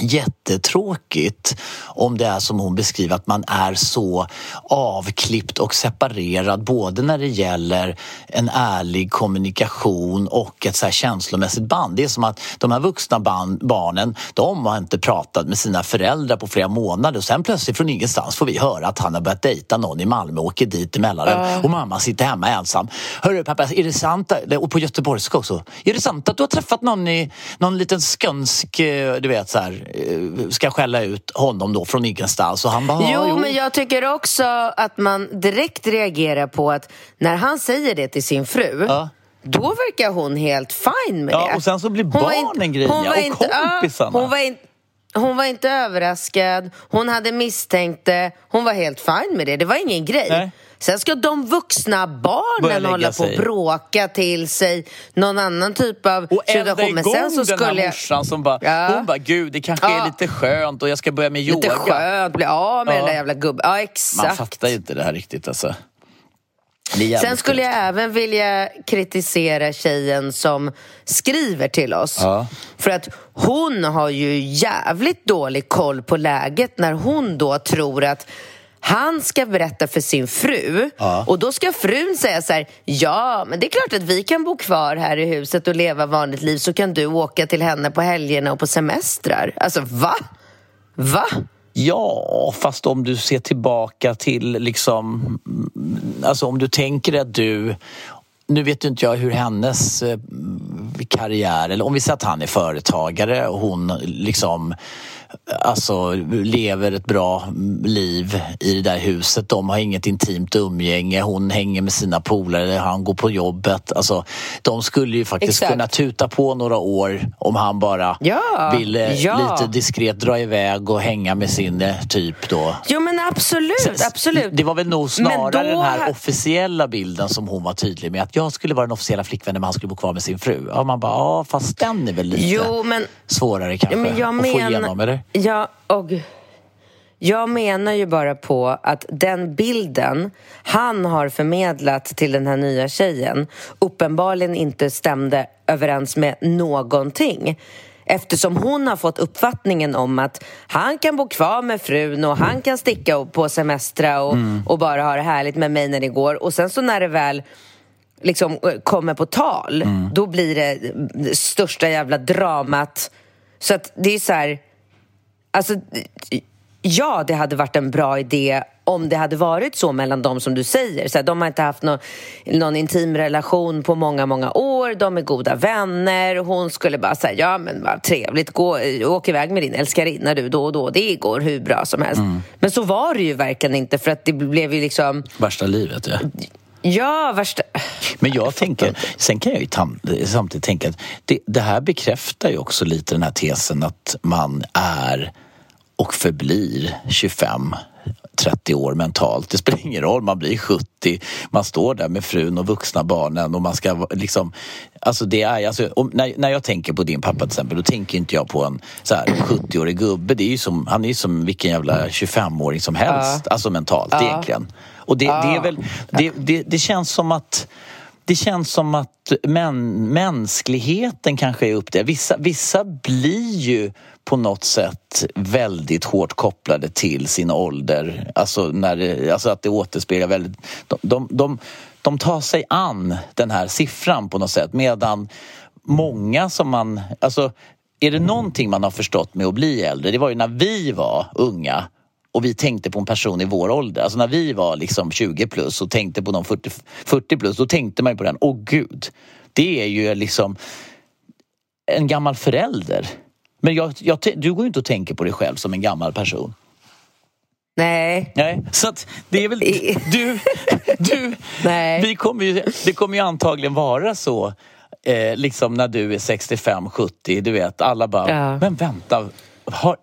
[SPEAKER 2] jättetråkigt om det är som hon beskriver att man är så avklippt och separerad både när det gäller en ärlig kommunikation och ett så här känslomässigt band. Det är som att de här vuxna barnen de har inte pratat med sina föräldrar på flera månader och sen plötsligt från ingenstans får vi höra att han har börjat dejta någon i Malmö och åker dit emellan och mamma sitter hemma ensam. Hörru pappa, är det sant? Och på göteborgska också. Är det sant att du har träffat någon i någon liten skönsk, eh, du vet så här, ska skälla ut honom då från ingenstans och han bara,
[SPEAKER 1] Jo,
[SPEAKER 2] "Ja,
[SPEAKER 1] men jag tycker också att man direkt reagerar på att när han säger det till sin fru
[SPEAKER 2] Ja.
[SPEAKER 1] Då verkar hon helt fine med
[SPEAKER 2] Ja,
[SPEAKER 1] det.
[SPEAKER 2] och sen så blir
[SPEAKER 1] Hon
[SPEAKER 2] barnen
[SPEAKER 1] var
[SPEAKER 2] och
[SPEAKER 1] inte-
[SPEAKER 2] kompisarna.
[SPEAKER 1] hon, var inte, hon var inte överraskad, hon hade misstänkt det, hon var helt fine med det. Det var ingen grej.
[SPEAKER 2] Nej.
[SPEAKER 1] Sen ska de vuxna barnen hålla på och bråka till sig någon annan typ av
[SPEAKER 2] Och
[SPEAKER 1] situation. Men sen så
[SPEAKER 2] den här
[SPEAKER 1] skulle jag...
[SPEAKER 2] morsan som bara,
[SPEAKER 1] Ja.
[SPEAKER 2] hon bara, gud det kanske
[SPEAKER 1] Ja.
[SPEAKER 2] är lite skönt och jag ska börja med yoga.
[SPEAKER 1] Lite skönt, bli av med
[SPEAKER 2] Ja.
[SPEAKER 1] den där jävla gubben. Ja,
[SPEAKER 2] Man
[SPEAKER 1] exakt.
[SPEAKER 2] fattar ju inte det här riktigt alltså.
[SPEAKER 1] Sen skulle jag även vilja kritisera tjejen som skriver till oss.
[SPEAKER 2] Ja.
[SPEAKER 1] För att hon har ju jävligt dålig koll på läget när hon då tror att han ska berätta för sin fru
[SPEAKER 2] Ja.
[SPEAKER 1] och då ska frun säga så här Ja, men det är klart att vi kan bo kvar här i huset och leva vanligt liv så kan du åka till henne på helgerna och på semestrar. Alltså, va? Va?
[SPEAKER 2] Ja, fast om du ser tillbaka till liksom... mm, Alltså om du tänker att du... Nu vet inte jag hur hennes eh, karriär... Eller om vi säger att han är företagare och hon liksom alltså, lever ett bra liv i det där huset. De har inget intimt umgänge. Hon hänger med sina polare, han går på jobbet. Alltså, de skulle ju faktiskt
[SPEAKER 1] Exakt.
[SPEAKER 2] kunna tuta på några år om han bara
[SPEAKER 1] Ja,
[SPEAKER 2] ville
[SPEAKER 1] ja.
[SPEAKER 2] lite diskret dra iväg och hänga med sin eh, typ då.
[SPEAKER 1] Jo men absolut, absolut.
[SPEAKER 2] Det var väl nog snarare den här officiella bilden som hon var tydlig med. Att jag skulle vara den officiella flickvännen men han skulle bo kvar med sin fru. Ja, man bara, ja fast den är väl lite
[SPEAKER 1] Jo, men-
[SPEAKER 2] svårare kanske
[SPEAKER 1] men jag
[SPEAKER 2] att få
[SPEAKER 1] men-
[SPEAKER 2] igenom, eller?
[SPEAKER 1] Ja, och jag menar ju bara på att den bilden han har förmedlat till den här nya tjejen uppenbarligen inte stämde överens med någonting. Eftersom hon har fått uppfattningen om att han kan bo kvar med frun och han kan sticka på semestra och, och bara ha det härligt med mig när det går. Och sen så när det väl liksom eh, kommer på tal, då blir det största jävla dramat. Så att det är så här... Alltså, ja, det hade varit en bra idé om det hade varit så mellan dem som du säger. Så här, de har inte haft nå någon intim relation på många, många år. De är goda vänner. Hon skulle bara säga, ja men vad trevligt, gå, åk iväg med din älskarinna du då och då. Det går hur bra som helst. Men så var det ju verkligen inte för att det blev ju liksom,
[SPEAKER 2] Värsta livet, ja.
[SPEAKER 1] ja värsta...
[SPEAKER 2] Men jag tänker, sen kan jag ju samtidigt tänka att det, det här bekräftar ju också lite den här tesen att man är och förblir 25 30 år mentalt. Det spelar ingen roll, man blir 70, man står där med frun och vuxna barnen och man ska liksom... Alltså det är, alltså, om, när, när jag tänker på din pappa till exempel, då tänker inte jag på en så här 70-årig gubbe. Det är ju som, han är ju som vilken jävla 25-åring som helst, alltså mentalt egentligen. Och det, det är väl, det, det, det känns som att det känns som att män, mänskligheten kanske är upp där. Vissa, vissa blir ju på något sätt väldigt hårt kopplade till sin ålder. Alltså, när det, alltså att det återspeglar väldigt... De, de, de, de tar sig an den här siffran på något sätt medan många som man... Alltså, är det någonting man har förstått med att bli äldre, det var ju när vi var unga och vi tänkte på en person i vår ålder. Alltså när vi var liksom 20 plus och tänkte på någon 40, 40 plus, då tänkte man ju på den. Åh gud, det är ju liksom en gammal förälder. Men jag, jag, du går ju inte och tänker på dig själv som en gammal person.
[SPEAKER 1] Nej.
[SPEAKER 2] Nej, så att det är väl... Du, du,
[SPEAKER 1] Nej.
[SPEAKER 2] Vi kommer ju, det kommer ju antagligen vara så eh, liksom när du är 65-70, du vet, alla bara,
[SPEAKER 1] Ja.
[SPEAKER 2] men vänta, har,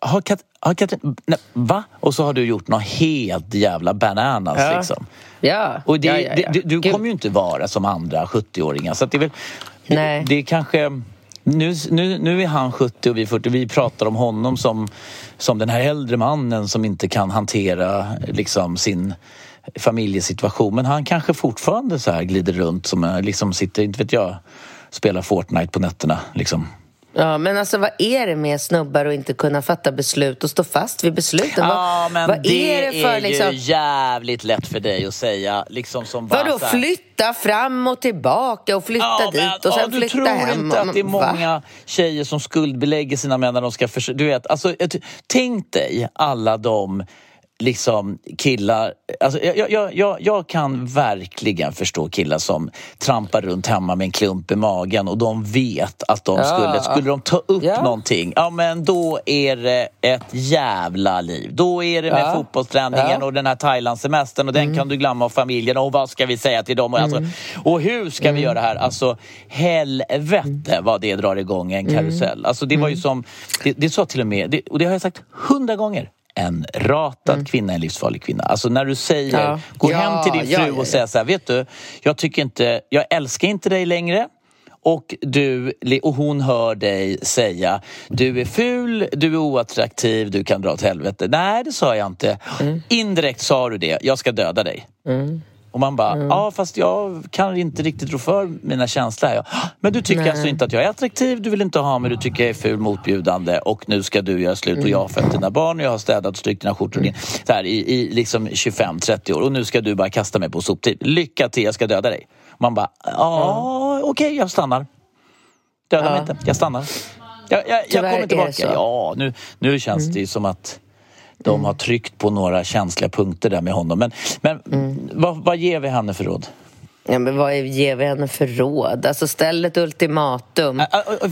[SPEAKER 2] har, Kat, har Katrin, nej, va? Och så har du gjort något helt jävla bananas
[SPEAKER 1] Ja.
[SPEAKER 2] liksom.
[SPEAKER 1] Ja.
[SPEAKER 2] Och det,
[SPEAKER 1] ja, ja,
[SPEAKER 2] det, du
[SPEAKER 1] Gud.
[SPEAKER 2] kommer ju inte vara som andra 70-åringar. Så det är väl...
[SPEAKER 1] Nej.
[SPEAKER 2] Det är kanske... Nu, nu, nu är han 70 och vi 40. Vi pratar om honom som, som den här äldre mannen som inte kan hantera liksom, sin familjesituation. Men han kanske fortfarande så här glider runt som eh, liksom sitter, inte vet jag, spelar Fortnite på nätterna. Liksom.
[SPEAKER 1] Ja, men alltså vad är det med snubbar att inte kunna fatta beslut och stå fast vid besluten?
[SPEAKER 2] Ja,
[SPEAKER 1] vad,
[SPEAKER 2] men
[SPEAKER 1] vad
[SPEAKER 2] det
[SPEAKER 1] är det för
[SPEAKER 2] är
[SPEAKER 1] liksom...
[SPEAKER 2] ju jävligt lätt för dig att säga. Liksom som bara
[SPEAKER 1] Vadå
[SPEAKER 2] här-
[SPEAKER 1] flytta fram och tillbaka och flytta
[SPEAKER 2] Ja, men,
[SPEAKER 1] dit och sen
[SPEAKER 2] ja, du
[SPEAKER 1] flytta
[SPEAKER 2] tror
[SPEAKER 1] hem?
[SPEAKER 2] inte att det är
[SPEAKER 1] Va?
[SPEAKER 2] många tjejer som skuldbelägger sina män när de ska försöka... Du vet, alltså, tänk dig alla de liksom killar... Alltså, jag, jag, jag, jag kan verkligen förstå killar som trampar runt hemma med en klump i magen och de vet att de
[SPEAKER 1] Ja.
[SPEAKER 2] skulle... Skulle de ta upp
[SPEAKER 1] Ja.
[SPEAKER 2] någonting, ja men då är det ett jävla liv. Då är det med
[SPEAKER 1] Ja.
[SPEAKER 2] fotbollsträningen
[SPEAKER 1] Ja. Mm.
[SPEAKER 2] och den här Thailandsemestern och den kan du glömma och familjen och vad ska vi säga till dem? Och, alltså, och hur ska
[SPEAKER 1] Mm.
[SPEAKER 2] vi göra det här? Alltså helvete vad det drar igång en
[SPEAKER 1] Mm.
[SPEAKER 2] karusell. Alltså det var ju som, det, det sa till och med, det, och det har jag sagt hundra gånger. En ratad kvinna är en livsfarlig kvinna. Alltså när du säger,
[SPEAKER 1] Mm. Ja.
[SPEAKER 2] gå
[SPEAKER 1] Ja,
[SPEAKER 2] hem till din fru
[SPEAKER 1] ja,
[SPEAKER 2] och säger så här, vet du, jag tycker inte, jag älskar inte dig längre. Och, du, och hon hör dig säga du är ful, du är oattraktiv, du kan dra åt helvete. Nej, det sa jag inte.
[SPEAKER 1] Mm.
[SPEAKER 2] Indirekt sa du det, jag ska döda dig. Och man bara,
[SPEAKER 1] Mm.
[SPEAKER 2] ja fast jag kan inte riktigt rå för mina känslor. här." Ja, Men du tycker alltså inte att jag är attraktiv, du vill inte ha mig, du tycker jag är ful, motbjudande och nu ska du göra slut och jag har fött dina barn och jag har städat och strykt dina skjortor
[SPEAKER 1] Mm.
[SPEAKER 2] så här, i, i liksom 25-30 år och nu ska du bara kasta mig på soptipp. Lycka till, jag ska döda dig. Man bara, ja okej jag stannar. Döda mig
[SPEAKER 1] Ja.
[SPEAKER 2] inte, jag stannar. Jag, jag, jag kommer
[SPEAKER 1] det
[SPEAKER 2] tillbaka.
[SPEAKER 1] Mm.
[SPEAKER 2] Ja, nu, nu känns det ju som att de har tryckt på några känsliga punkter där med honom. Men, men
[SPEAKER 1] Mm.
[SPEAKER 2] vad, vad ger vi henne för råd?
[SPEAKER 1] Ja, men vad ger vi henne för råd? Alltså ställ ett ultimatum.
[SPEAKER 2] Ä-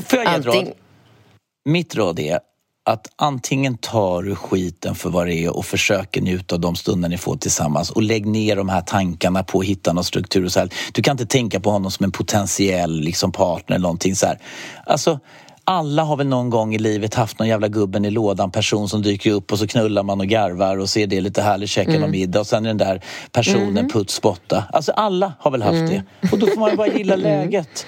[SPEAKER 2] Får jag ge ett
[SPEAKER 1] Anting-
[SPEAKER 2] råd? Mitt råd är att antingen tar du skiten för vad det är och försöker njuta av de stunder ni får tillsammans och lägg ner de här tankarna på att hitta någon struktur. Och så här. Du kan inte tänka på honom som en potentiell liksom, partner eller någonting så här. Alltså, alla har väl någon gång i livet haft någon jävla gubben i lådan person som dyker upp och så knullar man och garvar och ser det lite härligt, käkar mm. middag och sen är den där personen mm. puts borta. Alltså alla har väl haft mm. det. Och då får man ju bara gilla mm. läget.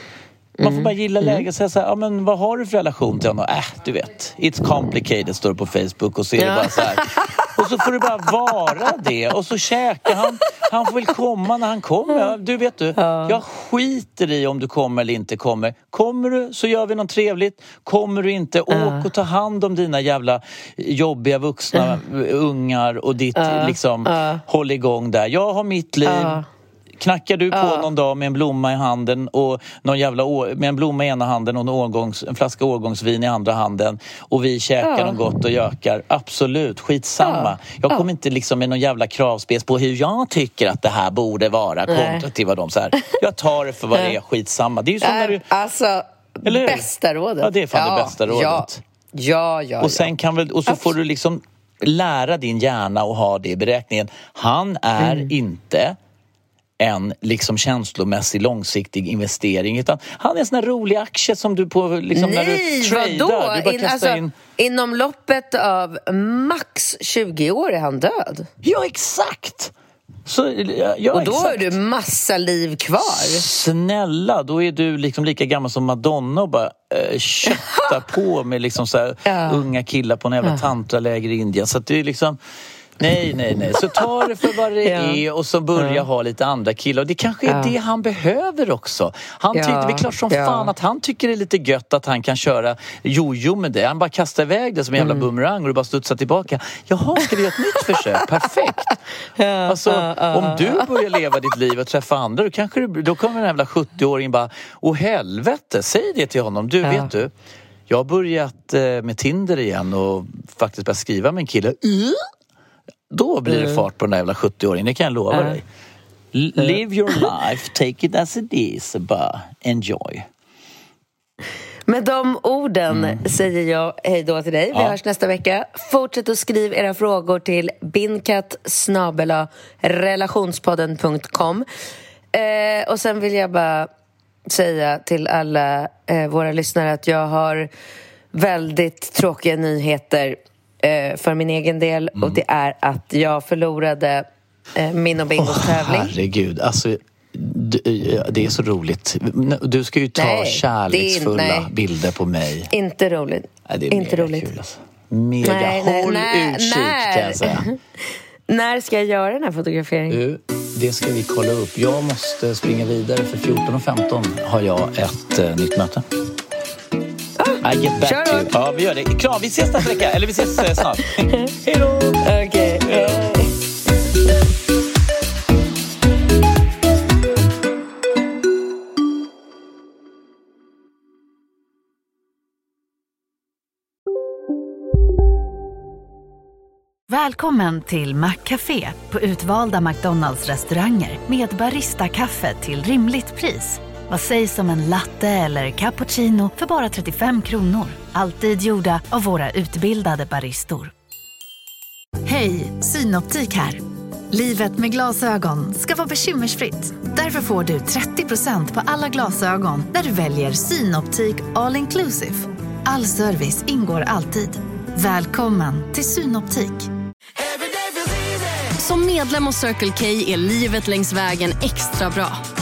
[SPEAKER 2] Man får bara gilla mm. läget och säga så här, ja, men vad har du för relation till honom? Äh, du vet, it's complicated står det på Facebook och så är det bara så här. Och så får det bara vara det och så käkar han. Han får väl komma när han kommer. Du vet du, jag skiter i om du kommer eller inte kommer. Kommer du så gör vi något trevligt. Kommer du inte, åk och ta hand om dina jävla jobbiga vuxna ungar och ditt liksom, håll igång där. Jag har mitt liv. Knackar du på ja. någon dag med en blomma i handen och någon jävla med en blomma i ena handen och en, årgångs, en flaska årgångsvin i andra handen och vi käkar ja. något gott och gökar. Absolut, skitsamma. Ja. Jag kommer inte liksom med någon jävla kravspec på hur jag tycker att det här borde vara kontra till vad de så Jag tar det för vad det är, skitsamma. Det är ju som när du...
[SPEAKER 1] Alltså, Eller bästa rådet.
[SPEAKER 2] Ja, det är fan det bästa rådet.
[SPEAKER 1] Ja, ja, ja.
[SPEAKER 2] Och, sen kan väl, och så får du liksom lära din hjärna att ha det i beräkningen. Han är mm. inte en liksom känslomässig långsiktig investering utan han är en sån här rolig aktie som du på liksom,
[SPEAKER 1] Nej,
[SPEAKER 2] när du tradar. Du bara
[SPEAKER 1] in, alltså, in... Inom loppet av max 20 år är han död.
[SPEAKER 2] Ja, exakt! Så, ja,
[SPEAKER 1] och då
[SPEAKER 2] exakt.
[SPEAKER 1] har du massa liv kvar.
[SPEAKER 2] Snälla, då är du liksom lika gammal som Madonna och bara äh, köttar på med liksom så här, ja. unga killar på en jävla tantraläger i Indien. Så det är liksom... Nej, nej, nej. Så ta det för vad det ja. är och så börja ja. ha lite andra killar. Och det kanske är ja. det han behöver också. Han tyckte, det är klart som fan att han tycker det är lite gött att han kan köra jojo med det. Han bara kastar iväg det som en jävla mm. bumerang och det bara studsar tillbaka. Jaha, ska vi göra ett nytt försök? Perfekt! Alltså, om du börjar leva ditt liv och träffa andra, då, kanske det, då kommer den jävla 70-åringen bara, åh helvete, säg det till honom. Du, vet du, jag har börjat eh, med Tinder igen och faktiskt börjat skriva med en kille. Då blir det mm. fart på den där jävla 70-åringen, det kan jag lova dig. Live your life, take it as it is, bara enjoy.
[SPEAKER 1] Med de orden mm. säger jag hej då till dig. Vi ja. hörs nästa vecka. Fortsätt att skriva era frågor till binkat relationspodden.com. Eh, och sen vill jag bara säga till alla eh, våra lyssnare att jag har väldigt tråkiga nyheter eh, för min egen del mm. och det är att jag förlorade eh, min och Bingos oh, tävling.
[SPEAKER 2] Herregud, alltså det är så roligt. Du ska ju ta nej, kärleksfulla är, bilder på mig.
[SPEAKER 1] Inte roligt.
[SPEAKER 2] Nej, det är inte roligt. Kul, alltså. Mega. Nej, nej, Håll nej, utkik när? kan jag säga.
[SPEAKER 1] när ska jag göra den här fotograferingen?
[SPEAKER 2] Du, det ska vi kolla upp. Jag måste springa vidare för 14.15 har jag ett uh, nytt möte. I get back Kör to you. Ja, vi gör det. Kram, vi ses nästa vecka. Eller vi ses eh, snart. Hej då!
[SPEAKER 1] Okej. Okay.
[SPEAKER 3] Välkommen till Maccafé på utvalda McDonalds restauranger med Baristakaffe till rimligt pris. Vad sägs om en latte eller cappuccino för bara 35 kronor? Alltid gjorda av våra utbildade baristor. Hej, Synoptik här. Livet med glasögon ska vara bekymmersfritt. Därför får du 30% på alla glasögon när du väljer Synoptik All Inclusive. All service ingår alltid. Välkommen till Synoptik.
[SPEAKER 4] Som medlem hos Circle K är livet längs vägen extra bra.